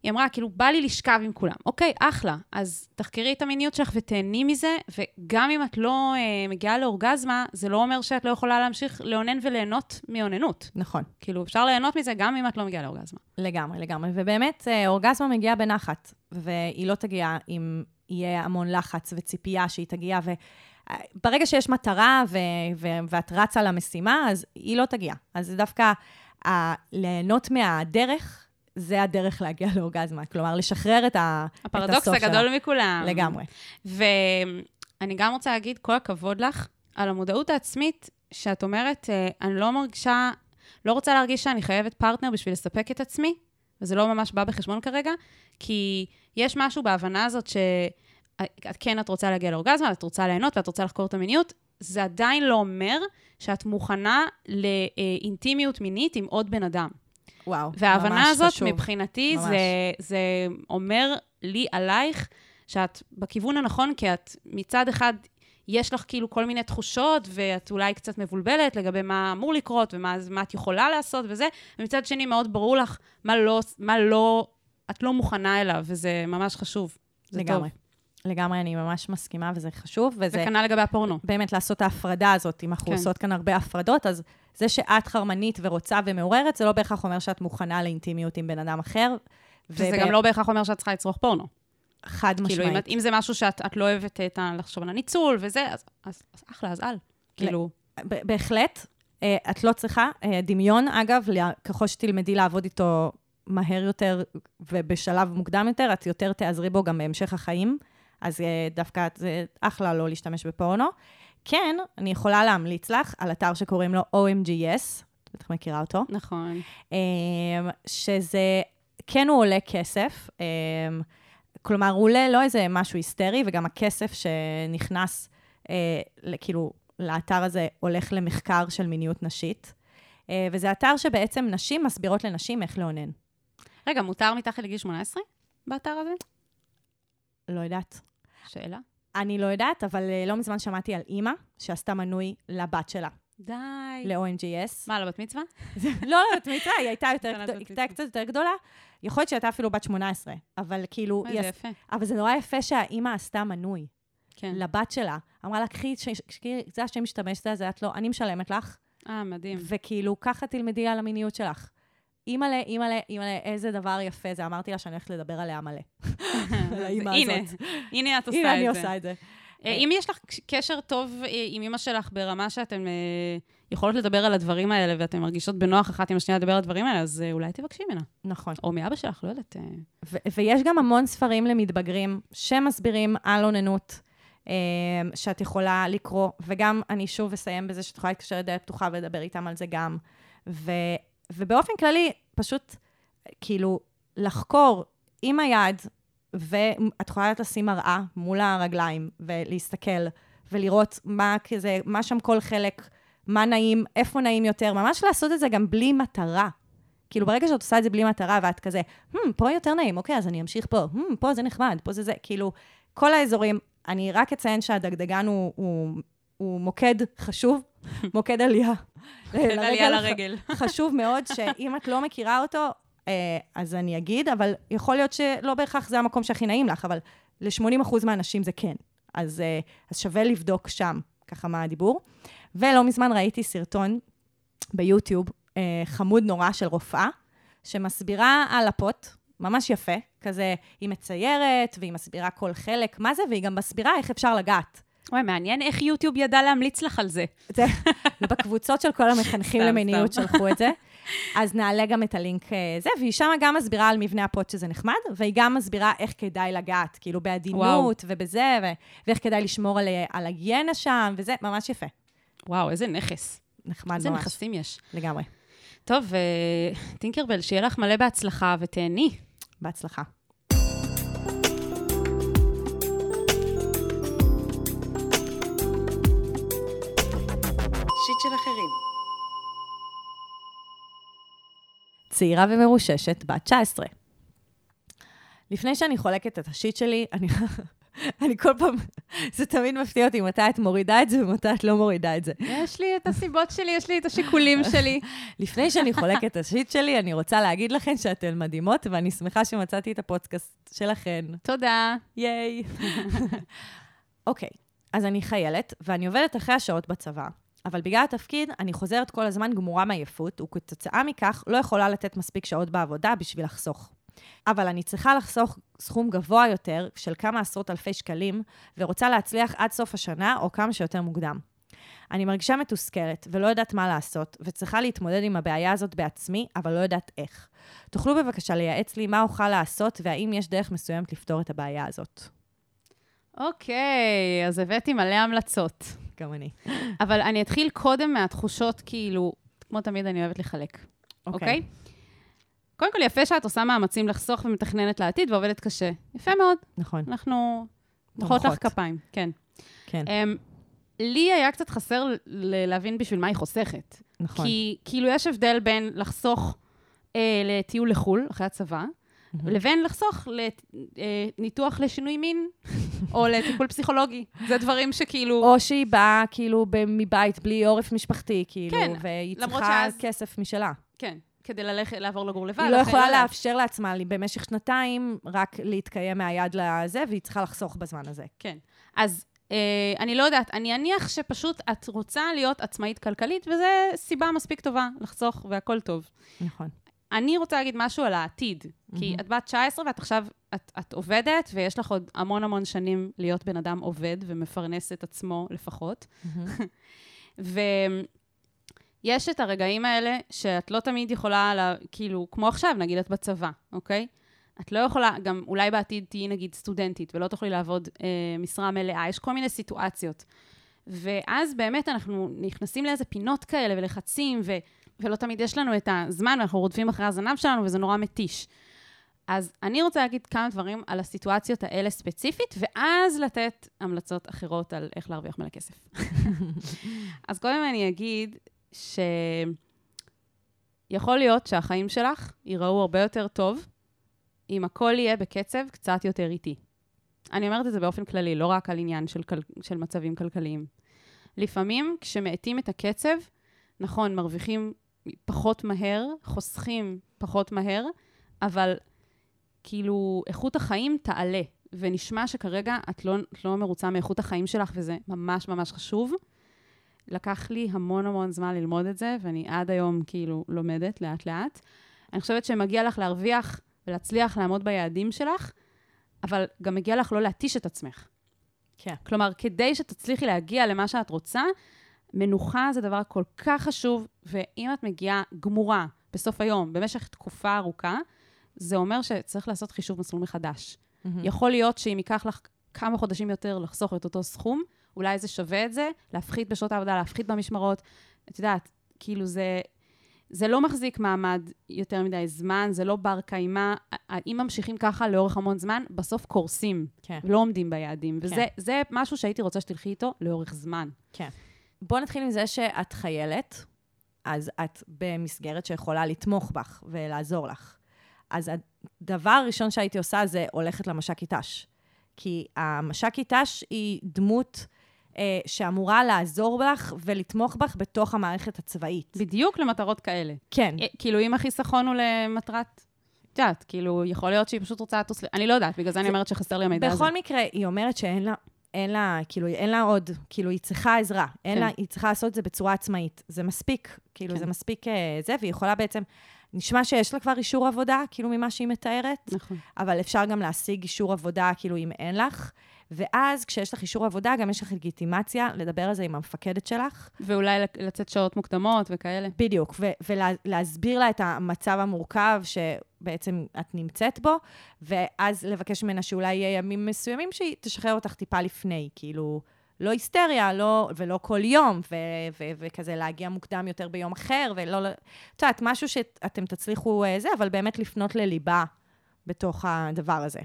היא אמרה, כאילו, בא לי לשכב עם כולם. אוקיי, אחלה. אז תחקרי את המיניות שלך ותהני מזה, וגם אם את לא אה, מגיעה לאורגזמה, זה לא אומר שאת לא יכולה להמשיך לאונן וליהנות מאוננות. נכון. כאילו, אפשר ליהנות מזה גם אם את לא מגיעה לאורגזמה. לגמרי, לגמרי. ובאמת, אה, אורגזמה מגיעה בנחת, והיא לא תגיע אם יהיה המון לחץ וציפייה שהיא תגיע, וברגע שיש מטרה ו- ו- ואת רצה למשימה, אז היא לא תגיע. אז זה דווקא ה- ליהנות מהדרך, זה הדרך להגיע לאורגזמה. כלומר, לשחרר את, ה- את הפרדוקס הסוף שלה. הגדול מכולם. לגמרי. ואני גם רוצה להגיד כל הכבוד לך על המודעות העצמית, שאת אומרת, אה, אני לא מרגישה, לא רוצה להרגיש שאני חייבת פרטנר בשביל לספק את עצמי, וזה לא ממש בא בחשבון כרגע, כי יש משהו בהבנה הזאת שאת כן, את רוצה להגיע לאורגזמה, את רוצה ליהנות ואת רוצה לחקור את המיניות, זה עדיין לא אומר שאת מוכנה לאינטימיות מינית עם עוד בן אדם. וואו, וההבנה ממש הזאת, חשוב. מבחינתי, ממש. זה, זה אומר לי עלייך שאת בכיוון הנכון, כי את מצד אחד יש לך כאילו כל מיני תחושות, ואת אולי קצת מבולבלת לגבי מה אמור לקרות ומה מה את יכולה לעשות וזה, ומצד שני מאוד ברור לך מה לא, מה לא, את לא מוכנה אליו, וזה ממש חשוב. זה לגמרי. טוב. לגמרי, אני ממש מסכימה, וזה חשוב, וזה וכנ"ל לגבי הפורנו. באמת לעשות את ההפרדה הזאת. אם אנחנו כן. עושות כאן הרבה הפרדות, אז זה שאת חרמנית ורוצה ומעוררת, זה לא בהכרח אומר שאת מוכנה לאינטימיות עם בן אדם אחר. וזה גם לא בהכרח אומר שאת צריכה לצרוך פורנו. חד כאילו, אם, משמעית. את- אם זה משהו שאת את לא אוהבת את ה... לחשוב על הניצול וזה, אז, אז, אז אחלה, אז אל. כאילו, בהחלט, אה, את לא צריכה. אה, דמיון, אגב, ככל שתלמדי לעבוד איתו מהר יותר ובשלב מוקדם יותר, את יותר תעזרי בו גם בהמשך החיים. אז אה, דווקא זה אחלה לא להשתמש בפורנו. כן, אני יכולה להמליץ לך על אתר שקוראים לו OMGS, את בטח מכירה אותו. נכון. אמ, שזה, כן הוא עולה כסף, אמ, כלומר, הוא עולה לא איזה משהו היסטרי, וגם הכסף שנכנס, אה, כאילו, לאתר הזה הולך למחקר של מיניות נשית. אה, וזה אתר שבעצם נשים מסבירות לנשים איך לאונן. רגע, מותר מתחת לגיל 18 באתר הזה? לא יודעת. שאלה. אני לא יודעת, אבל אה, לא מזמן שמעתי על אימא שעשתה מנוי לבת שלה, די. ל-OMGS. מה, לבת מצווה? לא, לא, את מצווה, היא הייתה בת הייתה. קצת יותר גדולה. יכול להיות שהייתה אפילו בת 18, אבל כאילו, עש- יפה. אבל זה נורא יפה שהאימא עשתה מנוי כן. לבת שלה. אמרה לה, קחי, זה השם משתמש בזה, את לא, אני משלמת לך, אה, מדהים. וכאילו, ככה תלמדי על המיניות שלך. אימא'לה, אימא'לה, אימא'לה, איזה דבר יפה זה. אמרתי לה שאני הולכת לדבר עליה מלא. (laughs) על האימא הנה, הזאת. הנה את עושה הנה, את זה. אני עושה את זה. אה, אם יש לך קשר טוב אה, עם אמא שלך ברמה שאתן אה, יכולות לדבר על הדברים האלה, ואתן מרגישות בנוח אחת עם השנייה לדבר על הדברים האלה, אז אה, אולי תבקשי ממנה. נכון. או מאבא שלך, לא יודעת. אה. ויש גם המון ספרים למתבגרים שמסבירים על אוננות, אה, שאת יכולה לקרוא, וגם אני שוב אסיים בזה שאת יכולה להתקשר לדלת פתוחה ולדבר איתם על זה גם. ובאופן כללי, פשוט כאילו לחקור עם היד, ואת יכולה לשים מראה מול הרגליים ולהסתכל ולראות מה כזה, מה שם כל חלק, מה נעים, איפה נעים יותר, ממש לעשות את זה גם בלי מטרה. כאילו, ברגע שאת עושה את זה בלי מטרה, ואת כזה, hmm, פה יותר נעים, אוקיי, אז אני אמשיך פה, hmm, פה זה נחמד, פה זה זה, כאילו, כל האזורים, אני רק אציין שהדגדגן הוא, הוא, הוא מוקד חשוב, (laughs) מוקד עלייה. (laughs) עלייה לרגל. (laughs) חשוב מאוד, שאם את לא מכירה אותו, אה, אז אני אגיד, אבל יכול להיות שלא בהכרח זה המקום שהכי נעים לך, אבל ל-80% מהאנשים זה כן. אז, אה, אז שווה לבדוק שם, ככה מה הדיבור. ולא מזמן ראיתי סרטון ביוטיוב, אה, חמוד נורא של רופאה, שמסבירה על הפוט, ממש יפה, כזה, היא מציירת, והיא מסבירה כל חלק, מה זה, והיא גם מסבירה איך אפשר לגעת. וואי, מעניין איך יוטיוב ידע להמליץ לך על זה. (laughs) זה, בקבוצות של כל המחנכים למיניות. שלחו את זה. (laughs) אז נעלה גם את הלינק אה, זה, והיא שמה גם מסבירה על מבנה הפוט שזה נחמד, והיא גם מסבירה איך כדאי לגעת, כאילו בעדינות וואו. ובזה, ו- ואיך כדאי לשמור על, אה, על היגיינה שם, וזה ממש יפה. וואו, איזה נכס. נחמד איזה ממש, נכסים יש. לגמרי. טוב, אה, טינקרבל, שיהיה לך מלא בהצלחה ותהני. בהצלחה. שיט של אחרים. צעירה ומרוששת, בת 19. לפני שאני חולקת את השיט שלי, אני, (laughs) אני כל פעם, זה תמיד מפתיע אותי מתי את מורידה את זה ומתי את לא מורידה את זה. יש לי את הסיבות שלי, יש לי את השיקולים (laughs) שלי. לפני שאני חולקת את השיט שלי, אני רוצה להגיד לכן שאתן מדהימות, ואני שמחה שמצאתי את הפודקאסט שלכן. תודה. ייי. (laughs) אוקיי, אז אני חיילת, ואני עובדת אחרי השעות בצבא, אבל בגלל התפקיד, אני חוזרת כל הזמן גמורה מעייפות, וכתוצאה מכך לא יכולה לתת מספיק שעות בעבודה בשביל לחסוך. אבל אני צריכה לחסוך סכום גבוה יותר, של כמה עשרות אלפי שקלים, ורוצה להצליח עד סוף השנה, או כמה שיותר מוקדם. אני מרגישה מתוסכלת, ולא יודעת מה לעשות, וצריכה להתמודד עם הבעיה הזאת בעצמי, אבל לא יודעת איך. תוכלו בבקשה לייעץ לי מה אוכל לעשות, והאם יש דרך מסוימת לפתור את הבעיה הזאת. אוקיי, אז הבאתי מלא המלצות. גם אני. אבל אני אתחיל קודם מהתחושות, כאילו, כמו תמיד אני אוהבת לחלק, אוקיי? קודם כל, יפה שאת עושה מאמצים לחסוך ומתכננת לעתיד ועובדת קשה. יפה מאוד. נכון, אנחנו מוחאות לך. כפיים, כן. כן, Um, לי היה קצת חסר להבין בשביל מה היא חוסכת. נכון. כי כאילו יש הבדל בין לחסוך אה, לטיול לחו"ל, אחרי הצבא, לבין לחסוך לניתוח לשינוי מין או לטיפול פסיכולוגי. זה דברים שכאילו... או שהיא באה כאילו מבית בלי עורף משפחתי, כאילו, כן, והיא צריכה שאז- כסף משלה. כן, כדי ללכת, לעבור לגור לבד. היא לא יכולה יודעת. לאפשר לעצמה לי במשך שנתיים רק להתקיים מהיד לזה, והיא צריכה לחסוך בזמן הזה. כן. אז אה, אני לא יודעת, אני אניח שפשוט את רוצה להיות עצמאית כלכלית, וזו סיבה מספיק טובה לחסוך והכל טוב. נכון. אני רוצה להגיד משהו על העתיד, כי מהמם. את בת 19 ואת עכשיו, את, את עובדת, ויש לך עוד המון המון שנים להיות בן אדם עובד ומפרנס את עצמו לפחות. (laughs) ויש את הרגעים האלה שאת לא תמיד יכולה, לה, כאילו, כמו עכשיו, נגיד את בצבא, אוקיי? את לא יכולה, גם אולי בעתיד תהיי נגיד סטודנטית ולא תוכלי לעבוד אה, משרה מלאה, יש כל מיני סיטואציות. ואז באמת אנחנו נכנסים לאיזה פינות כאלה ולחצים, ו, ולא תמיד יש לנו את הזמן, ואנחנו רודפים אחרי הזנב שלנו, וזה נורא מתיש. אז אני רוצה להגיד כמה דברים על הסיטואציות האלה ספציפית, ואז לתת המלצות אחרות על איך להרוויח מלא כסף. (laughs) אז קודם אני אגיד שיכול להיות שהחיים שלך ייראו הרבה יותר טוב אם הכל יהיה בקצב קצת יותר איטי. אני אומרת את זה באופן כללי, לא רק על עניין של, כל... של מצבים כלכליים. לפעמים, כשמאטים את הקצב, נכון, מרוויחים פחות מהר, חוסכים פחות מהר, אבל כאילו, איכות החיים תעלה, ונשמע שכרגע את לא, את לא מרוצה מאיכות החיים שלך, וזה ממש ממש חשוב. לקח לי המון המון זמן ללמוד את זה, ואני עד היום כאילו לומדת לאט-לאט. אני חושבת שמגיע לך להרוויח ולהצליח לעמוד ביעדים שלך, אבל גם מגיע לך לא להתיש את עצמך. כן. כלומר, כדי שתצליחי להגיע למה שאת רוצה, מנוחה זה דבר כל כך חשוב, ואם את מגיעה גמורה בסוף היום, במשך תקופה ארוכה, זה אומר שצריך לעשות חישוב מסלול מחדש. מהמם. יכול להיות שאם ייקח לך כמה חודשים יותר לחסוך את אותו סכום, אולי זה שווה את זה, להפחית בשעות העבודה, להפחית במשמרות. את יודעת, כאילו זה, זה לא מחזיק מעמד יותר מדי זמן, זה לא בר קיימא. אם ממשיכים ככה לאורך המון זמן, בסוף קורסים, כן. ולא עומדים ביעדים. כן. וזה זה משהו שהייתי רוצה שתלכי איתו לאורך זמן. כן. בואו נתחיל עם זה שאת חיילת, אז את במסגרת שיכולה לתמוך בך ולעזור לך. אז הדבר הראשון שהייתי עושה זה הולכת למש"קית ת"ש. כי המש"קית ת"ש היא דמות אה, שאמורה לעזור לך ולתמוך בך בתוך המערכת הצבאית. בדיוק למטרות כאלה. כן. אה, כאילו, אם החיסכון הוא למטרת... את יודעת, כאילו, יכול להיות שהיא פשוט רוצה לטוס... אני לא יודעת, בגלל זה אני אומרת שחסר לי המידע הזה. בכל מקרה, היא אומרת שאין לה, אין לה, כאילו, אין לה עוד, כאילו, היא צריכה עזרה. אין כן. לה, היא צריכה לעשות את זה בצורה עצמאית. זה מספיק, כאילו, כן. זה מספיק אה, זה, והיא יכולה בעצם, נשמע שיש לה כבר אישור עבודה, כאילו, ממה שהיא מתארת, נכון. אבל אפשר גם להשיג אישור עבודה, כאילו, אם אין לך. ואז, כשיש לך אישור עבודה, גם יש לך לגיטימציה לדבר על זה עם המפקדת שלך. ואולי לצאת שעות מוקדמות וכאלה. בדיוק, ולהסביר לה את המצב המורכב שבעצם את נמצאת בו, ואז לבקש ממנה שאולי יהיה ימים מסוימים שהיא תשחרר אותך טיפה לפני, כאילו, לא היסטריה, לא, ולא כל יום, ו- ו- וכזה להגיע מוקדם יותר ביום אחר, ולא... את יודעת, משהו שאתם תצליחו אה, זה, אבל באמת לפנות לליבה בתוך הדבר הזה.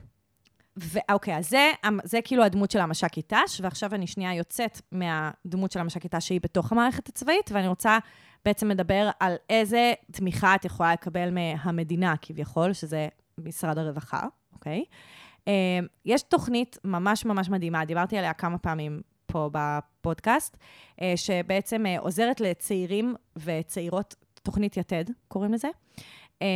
ואוקיי, אז זה, זה כאילו הדמות של המש"קית ת"ש, ועכשיו אני שנייה יוצאת מהדמות של המש"קית ת"ש שהיא בתוך המערכת הצבאית, ואני רוצה בעצם לדבר על איזה תמיכה את יכולה לקבל מהמדינה, כביכול, שזה משרד הרווחה, אוקיי? אה, יש תוכנית ממש ממש מדהימה, דיברתי עליה כמה פעמים פה בפודקאסט, אה, שבעצם אה, עוזרת לצעירים וצעירות, תוכנית יתד, קוראים לזה. אה,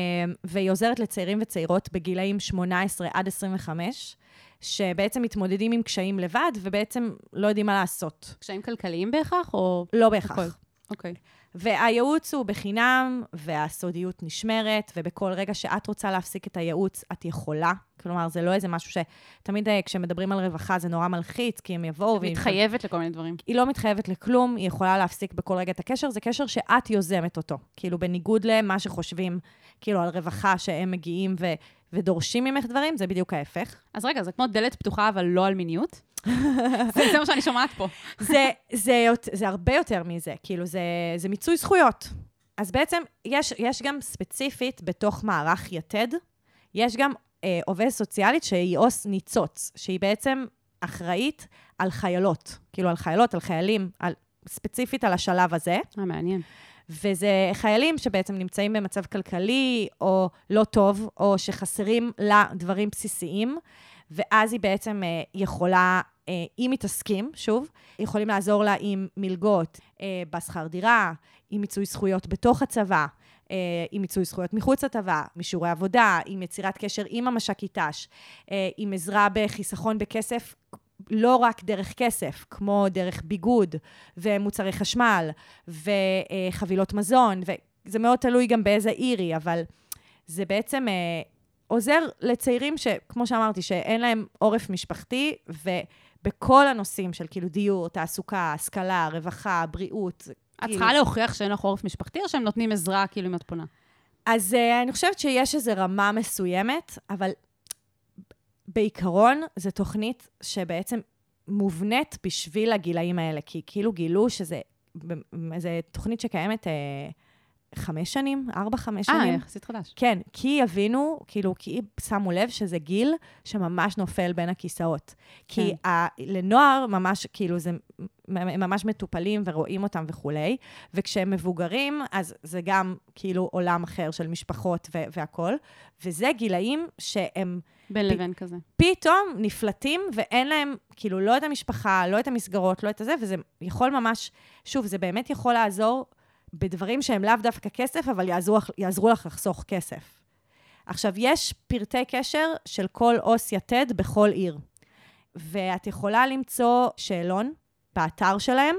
והיא עוזרת לצעירים וצעירות בגילאים 18 עד 25, שבעצם מתמודדים עם קשיים לבד, ובעצם לא יודעים מה לעשות. קשיים כלכליים בהכרח, או... לא בהכרח. אוקיי. והייעוץ הוא בחינם, והסודיות נשמרת, ובכל רגע שאת רוצה להפסיק את הייעוץ, את יכולה. כלומר, זה לא איזה משהו שתמיד אה, כשמדברים על רווחה זה נורא מלחיץ, כי הם יבואו... והם- מתחייבת לכל מיני דברים. היא לא מתחייבת לכלום, היא יכולה להפסיק בכל רגע את הקשר, זה קשר שאת יוזמת אותו. כאילו, בניגוד למה שחושבים, כאילו, על רווחה שהם מגיעים ו- ודורשים ממך דברים, זה בדיוק ההפך. אז רגע, זה כמו דלת פתוחה, אבל לא על מיניות? (laughs) זה זה מה שאני שומעת פה. זה, זה, זה הרבה יותר מזה, כאילו, זה, זה מיצוי זכויות. אז בעצם, יש, יש גם ספציפית בתוך מערך יתד, יש גם אה, עובדת סוציאלית שהיא עו"ס ניצוץ, שהיא בעצם אחראית על חיילות, כאילו על חיילות, על חיילים, על, ספציפית על השלב הזה. אה, מעניין. וזה חיילים שבעצם נמצאים במצב כלכלי או לא טוב, או שחסרים לה דברים בסיסיים, ואז היא בעצם אה, יכולה, אה, אם היא תסכים, שוב, יכולים לעזור לה עם מלגות, אה, בשכר דירה, עם מיצוי זכויות בתוך הצבא, עם מיצוי זכויות מחוץ לצבא, מישורי עבודה, עם יצירת קשר עם המש"קית ת"ש, עם עזרה בחיסכון בכסף, לא רק דרך כסף, כמו דרך ביגוד ומוצרי חשמל וחבילות מזון, וזה מאוד תלוי גם באיזה עיר היא, אבל זה בעצם עוזר לצעירים שכמו שאמרתי, שאין להם עורף משפחתי, ובכל הנושאים של כאילו דיור, תעסוקה, השכלה, רווחה, בריאות, את כאילו- צריכה להוכיח שאין לך עורף משפחתי, או שהם נותנים עזרה כאילו אם את פונה? אז uh, אני חושבת שיש איזו רמה מסוימת, אבל בעיקרון זו תוכנית שבעצם מובנית בשביל הגילאים האלה, כי כאילו גילו שזה זו תוכנית שקיימת uh, חמש שנים, ארבע, חמש אה, שנים. יחסית חדש. כן, כי יבינו, כאילו, כי שמו לב שזה גיל שממש נופל בין הכיסאות. כי כן. ה, לנוער ממש, כאילו, זה, הם ממש מטופלים ורואים אותם וכולי, וכשהם מבוגרים, אז זה גם כאילו עולם אחר של משפחות ו- והכול, וזה גילאים שהם בין ב- לבין כזה. פתאום נפלטים ואין להם, כאילו, לא את המשפחה, לא את המסגרות, לא את הזה, וזה יכול ממש, שוב, זה באמת יכול לעזור בדברים שהם לאו דווקא כסף, אבל יעזרו, יעזרו לך לחסוך כסף. עכשיו, יש פרטי קשר של כל עו"ס יתד בכל עיר, ואת יכולה למצוא שאלון באתר שלהם,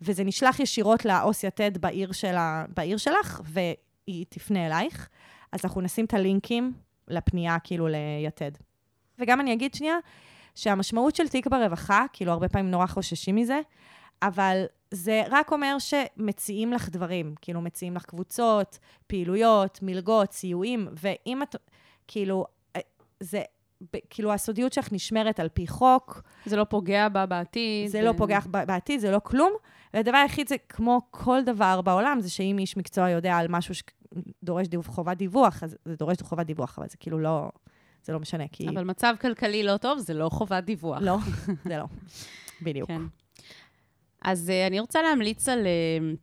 וזה נשלח ישירות לעו"ס יתד בעיר, שלה, בעיר שלך, והיא תפנה אלייך. אז אנחנו נשים את הלינקים לפנייה, כאילו, ליתד. וגם אני אגיד שנייה, שהמשמעות של תיק ברווחה, כאילו, הרבה פעמים נורא חוששים מזה, אבל זה רק אומר שמציעים לך דברים, כאילו, מציעים לך קבוצות, פעילויות, מלגות, סיועים, ואם את, כאילו, זה, ב- כאילו, הסודיות שלך נשמרת על פי חוק, זה לא פוגע בה בעתיד. זה לא פוגע ב- בעתיד, זה לא כלום. והדבר היחיד זה, כמו כל דבר בעולם, זה שאם איש מקצוע יודע על משהו שדורש דיווח, חובת דיווח, אז זה דורש חובת דיווח, אבל זה כאילו לא, זה לא משנה, כי... אבל מצב כלכלי לא טוב, זה לא חובת דיווח. לא, (laughs) זה לא. בדיוק. כן. אז uh, אני רוצה להמליץ על... Uh,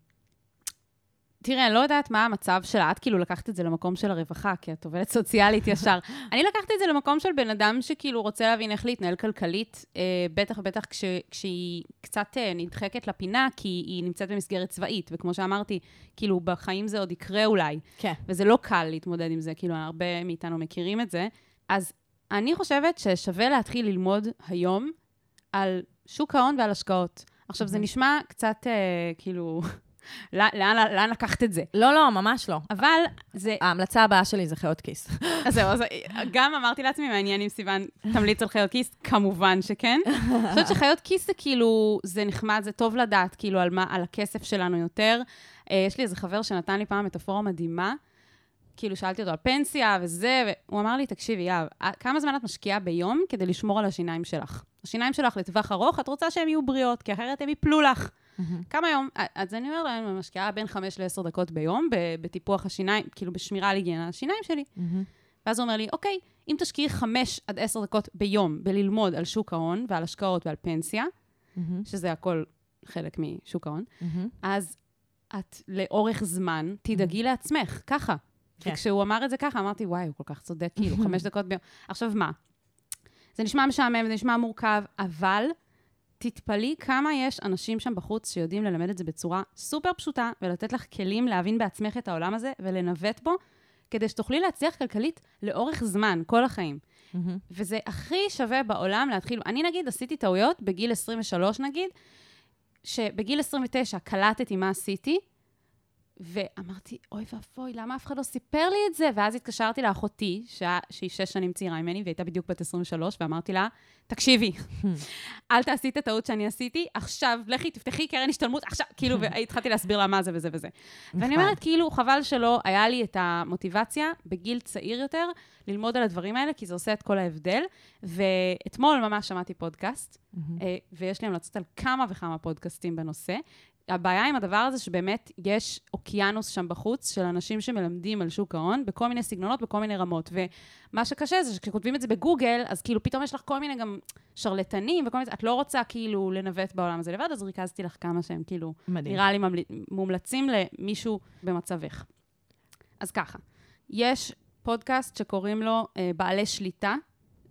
תראה, אני לא יודעת מה המצב שלה, את כאילו לקחת את זה למקום של הרווחה, כי את עובדת (laughs) סוציאלית ישר. אני לקחתי את זה למקום של בן אדם שכאילו רוצה להבין איך להתנהל כלכלית, uh, בטח ובטח כש, כשהיא קצת uh, נדחקת לפינה, כי היא נמצאת במסגרת צבאית, וכמו שאמרתי, כאילו בחיים זה עוד יקרה אולי. כן. וזה לא קל להתמודד עם זה, כאילו, הרבה מאיתנו מכירים את זה. אז אני חושבת ששווה להתחיל ללמוד היום על שוק ההון ועל השקעות. עכשיו, זה נשמע קצת, אה, כאילו, (laughs) לאן, לאן, לאן לקחת את זה? לא, לא, ממש לא. אבל זה... ההמלצה הבאה שלי זה חיות כיס. (laughs) אז זהו, אז גם אמרתי לעצמי, מעניין אם סיוון תמליץ על חיות כיס, כמובן שכן. (laughs) אני חושבת שחיות כיס זה כאילו, זה נחמד, זה טוב לדעת, כאילו, על מה, על הכסף שלנו יותר. אה, יש לי איזה חבר שנתן לי פעם מטאפורה מדהימה, כאילו, שאלתי אותו על פנסיה וזה, והוא אמר לי, תקשיבי, יהב, אה, כמה זמן את משקיעה ביום כדי לשמור על השיניים שלך? השיניים שלך לטווח ארוך, את רוצה שהן יהיו בריאות, כי אחרת הן יפלו לך. כמה יום? אז אני אומרת להם, אני משקיעה בין 5 ל-10 דקות ביום בטיפוח השיניים, כאילו בשמירה על היגיינה השיניים שלי. ואז הוא אומר לי, אוקיי, אם תשקיעי 5 עד 10 דקות ביום בללמוד על שוק ההון ועל השקעות ועל פנסיה, שזה הכל חלק משוק ההון, אז את לאורך זמן תדאגי לעצמך, ככה. כן. וכשהוא אמר את זה ככה, אמרתי, וואי, הוא כל כך צודק, כאילו, (laughs) חמש דקות ביום. עכשיו, מה? זה נשמע משעמם, זה נשמע מורכב, אבל תתפלאי כמה יש אנשים שם בחוץ שיודעים ללמד את זה בצורה סופר פשוטה, ולתת לך כלים להבין בעצמך את העולם הזה ולנווט בו, כדי שתוכלי להצליח כלכלית לאורך זמן, כל החיים. וזה הכי שווה בעולם להתחיל. אני נגיד עשיתי טעויות בגיל 23 נגיד, שבגיל 29 קלטתי מה עשיתי, ואמרתי, אוי ואבוי, למה אף אחד לא סיפר לי את זה? ואז התקשרתי לאחותי, שה, שהיא שש שנים צעירה ממני, והיא הייתה בדיוק בת 23, ואמרתי לה, תקשיבי, (laughs) אל תעשי את הטעות שאני עשיתי, עכשיו, לכי, תפתחי קרן השתלמות, עכשיו, כאילו, (laughs) והתחלתי להסביר לה מה זה וזה וזה. ואני אומרת, כאילו, חבל שלא היה לי את המוטיבציה בגיל צעיר יותר ללמוד על הדברים האלה, כי זה עושה את כל ההבדל. ואתמול ממש שמעתי פודקאסט, אה, ויש לי המלצות על כמה וכמה פודקאסטים בנושא. הבעיה עם הדבר הזה שבאמת יש אוקיינוס שם בחוץ של אנשים שמלמדים על שוק ההון בכל מיני סגנונות, בכל מיני רמות. ומה שקשה זה שכשכותבים את זה בגוגל, אז כאילו פתאום יש לך כל מיני גם שרלטנים וכל מיני, את לא רוצה כאילו לנווט בעולם הזה לבד, אז ריכזתי לך כמה שהם כאילו, מדהים. נראה לי ממל... מומלצים למישהו במצבך. אז ככה, יש פודקאסט שקוראים לו אה, בעלי שליטה,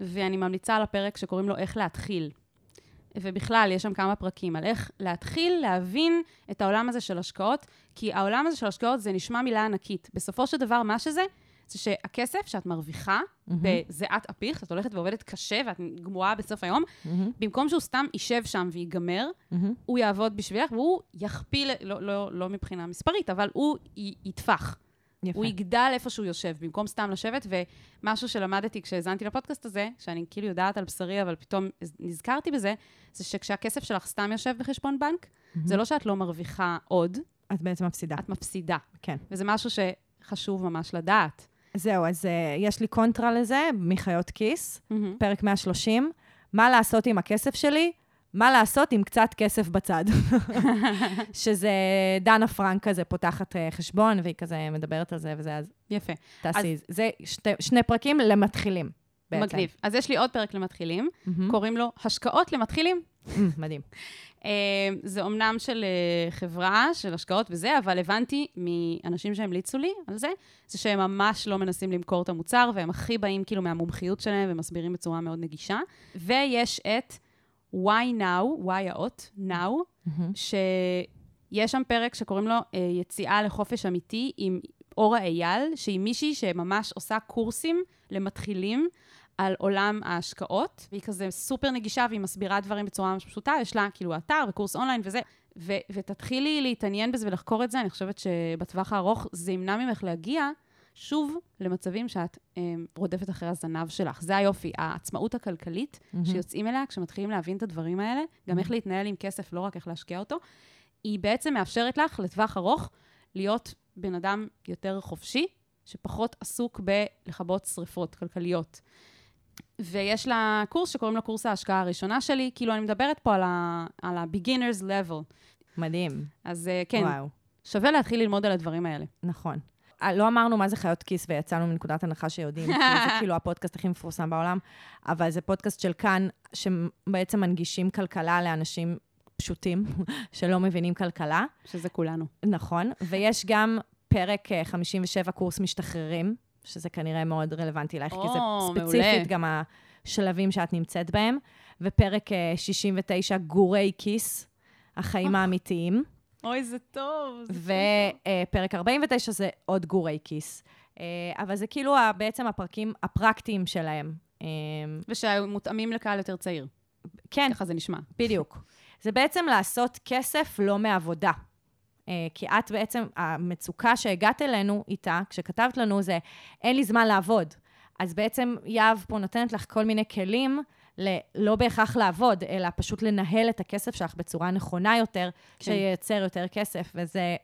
ואני ממליצה על הפרק שקוראים לו איך להתחיל. ובכלל, יש שם כמה פרקים על איך להתחיל להבין את העולם הזה של השקעות, כי העולם הזה של השקעות זה נשמע מילה ענקית. בסופו של דבר, מה שזה, זה שהכסף שאת מרוויחה בזיעת אפיך, את הולכת ועובדת קשה ואת גמורה בסוף היום, במקום שהוא סתם יישב שם וייגמר, הוא יעבוד בשבילך והוא יכפיל, לא, לא, לא מבחינה מספרית, אבל הוא י- יטפח. יפה. הוא יגדל איפה שהוא יושב, במקום סתם לשבת, ומשהו שלמדתי כשהאזנתי לפודקאסט הזה, שאני כאילו יודעת על בשרי, אבל פתאום נזכרתי בזה, זה שכשהכסף שלך סתם יושב בחשבון בנק, זה לא שאת לא מרוויחה עוד, את בעצם מפסידה. את מפסידה. כן. וזה משהו שחשוב ממש לדעת. זהו, אז uh, יש לי קונטרה לזה, מחיות כיס, פרק 130, מה לעשות עם הכסף שלי? מה לעשות עם קצת כסף בצד. (laughs) שזה דנה פרנק כזה פותחת uh, חשבון, והיא כזה מדברת על זה וזה, אז יפה. תעשי. זה שתי, שני פרקים למתחילים. בעצם. מגניב. אז יש לי עוד פרק למתחילים, מהמם. קוראים לו השקעות למתחילים. מדהים. (laughs) אה, זה אומנם של אה, חברה, של השקעות וזה, אבל הבנתי מאנשים שהמליצו לי על זה, זה שהם ממש לא מנסים למכור את המוצר, והם הכי באים כאילו מהמומחיות שלהם ומסבירים בצורה מאוד נגישה. ויש את Why Now, Why האות, Now, מהמם. שיש שם פרק שקוראים לו אה, יציאה לחופש אמיתי עם אורה אייל, שהיא מישהי שממש עושה קורסים למתחילים על עולם ההשקעות, והיא כזה סופר נגישה והיא מסבירה דברים בצורה ממש פשוטה, יש לה כאילו אתר וקורס אונליין וזה, ו- ותתחילי להתעניין בזה ולחקור את זה, אני חושבת שבטווח הארוך זה ימנע ממך להגיע שוב למצבים שאת אה, רודפת אחרי הזנב שלך. זה היופי, העצמאות הכלכלית מהמם. שיוצאים אליה כשמתחילים להבין את הדברים האלה, גם איך להתנהל עם כסף, לא רק איך להשקיע אותו, היא בעצם מאפשרת לך לטווח ארוך להיות בן אדם יותר חופשי, שפחות עסוק בלכבות שריפות כלכליות. ויש לה קורס שקוראים לו קורס ההשקעה הראשונה שלי, כאילו אני מדברת פה על ה-beginners level. מדהים. אז אה, כן, וואו, שווה להתחיל ללמוד על הדברים האלה. נכון. אה, לא אמרנו מה זה חיות כיס ויצאנו מנקודת הנחה שיודעים, כי זה (laughs) כאילו הפודקאסט הכי מפורסם בעולם, אבל זה פודקאסט של כאן, שבעצם מנגישים כלכלה לאנשים פשוטים, (laughs) שלא מבינים כלכלה. שזה כולנו. נכון, ויש גם פרק אה, 57, קורס משתחררים, שזה כנראה מאוד רלוונטי לך, כי זה ספציפית מעולה. גם השלבים שאת נמצאת בהם, ופרק אה, 69, גורי כיס, החיים האמיתיים, אוי, זה טוב. ופרק 49 זה עוד גורי כיס. אה, אבל זה כאילו בעצם הפרקים הפרקטיים שלהם. אה, ושמותאמים לקהל יותר צעיר. כן, ככה זה נשמע. בדיוק. זה בעצם לעשות כסף לא מעבודה. אה, כי את בעצם, המצוקה שהגעת אלינו איתה, כשכתבת לנו, זה אין לי זמן לעבוד. אז בעצם יהב פה נותנת לך כל מיני כלים, ל- לא בהכרח לעבוד, אלא פשוט לנהל את הכסף שלך בצורה נכונה יותר, כן. שייצר יותר כסף, וזה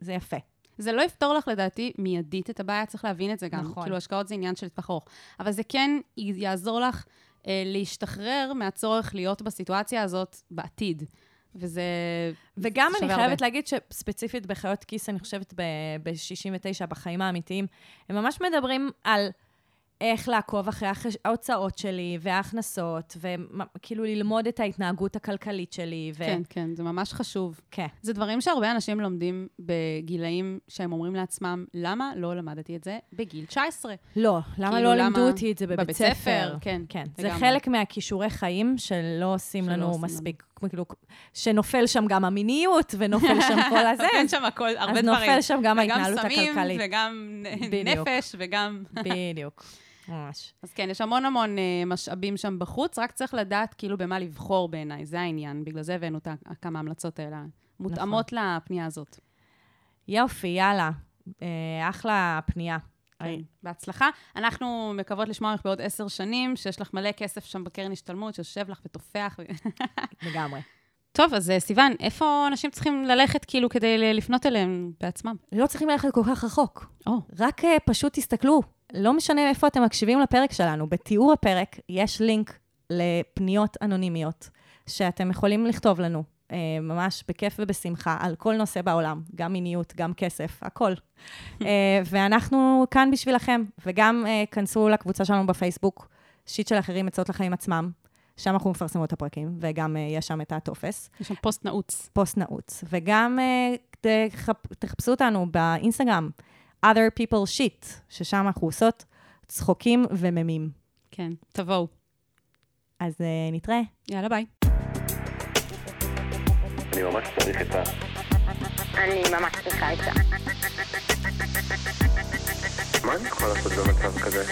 זה יפה. זה לא יפתור לך, לדעתי, מיידית את הבעיה, צריך להבין את זה גם. נכון. כאילו, השקעות זה עניין של טווח ארוך. אבל זה כן יעזור לך אה, להשתחרר מהצורך להיות בסיטואציה הזאת בעתיד. וזה וגם אני הרבה. חייבת להגיד שספציפית בחיות כיס, אני חושבת ב-69, בחיים האמיתיים, הם ממש מדברים על איך לעקוב אחרי ההוצאות שלי וההכנסות, וכאילו ללמוד את ההתנהגות הכלכלית שלי. ו... כן, כן, זה ממש חשוב. כן. זה דברים שהרבה אנשים לומדים בגילאים שהם אומרים לעצמם, למה לא למדתי את זה בגיל 19? לא, למה כאילו, לא למה- לימדו אותי את זה בבית, בבית ספר? ספר, כן, כן. זה לגמרי. חלק מהכישורי חיים שלא עושים שלא לנו עושים מספיק, כאילו, שנופל שם גם המיניות, ונופל שם כל הזה. (laughs) אין שם הכל, הרבה אז דברים. נופל שם גם ההתנהלות וגם סמים, הכלכלית. וגם. נפש, וגם... (laughs) בדיוק, ממש. אז כן, יש המון המון אה, משאבים שם בחוץ, רק צריך לדעת כאילו במה לבחור בעיניי, זה העניין. בגלל זה הבאנו את כמה המלצות האלה, מותאמות נכון. לפנייה הזאת. יופי, יאללה. אה, אחלה פנייה. כן, בהצלחה. אנחנו מקוות לשמוע ממך בעוד עשר שנים, שיש לך מלא כסף שם בקרן השתלמות, שיושב לך ותופח. (laughs) לגמרי. טוב, אז אה, סיוון, איפה אנשים צריכים ללכת כאילו כדי לפנות אליהם בעצמם? לא צריכים ללכת כל כך רחוק. או, רק אה, פשוט תסתכלו, לא משנה איפה אתם מקשיבים לפרק שלנו, בתיאור הפרק יש לינק לפניות אנונימיות, שאתם יכולים לכתוב לנו, אה, ממש בכיף ובשמחה, על כל נושא בעולם, גם מיניות, גם כסף, הכל. (laughs) אה, ואנחנו כאן בשבילכם, וגם אה, כנסו לקבוצה שלנו בפייסבוק, Shit של אחרים עצות לחיים עצמם, שם אנחנו מפרסמות את הפרקים, וגם אה, יש שם את הטופס. יש שם פוסט נעוץ. פוסט נעוץ, וגם אה, תחפ- תחפשו אותנו באינסטגרם, other people shit, ששם אנחנו עושות צחוקים וממים. כן, תבואו. אז אה, נתראה. יאללה, ביי. אני ממש צריך את ה... אני ממש צריכה עצה. מה אני יכול לעשות במצב כזה?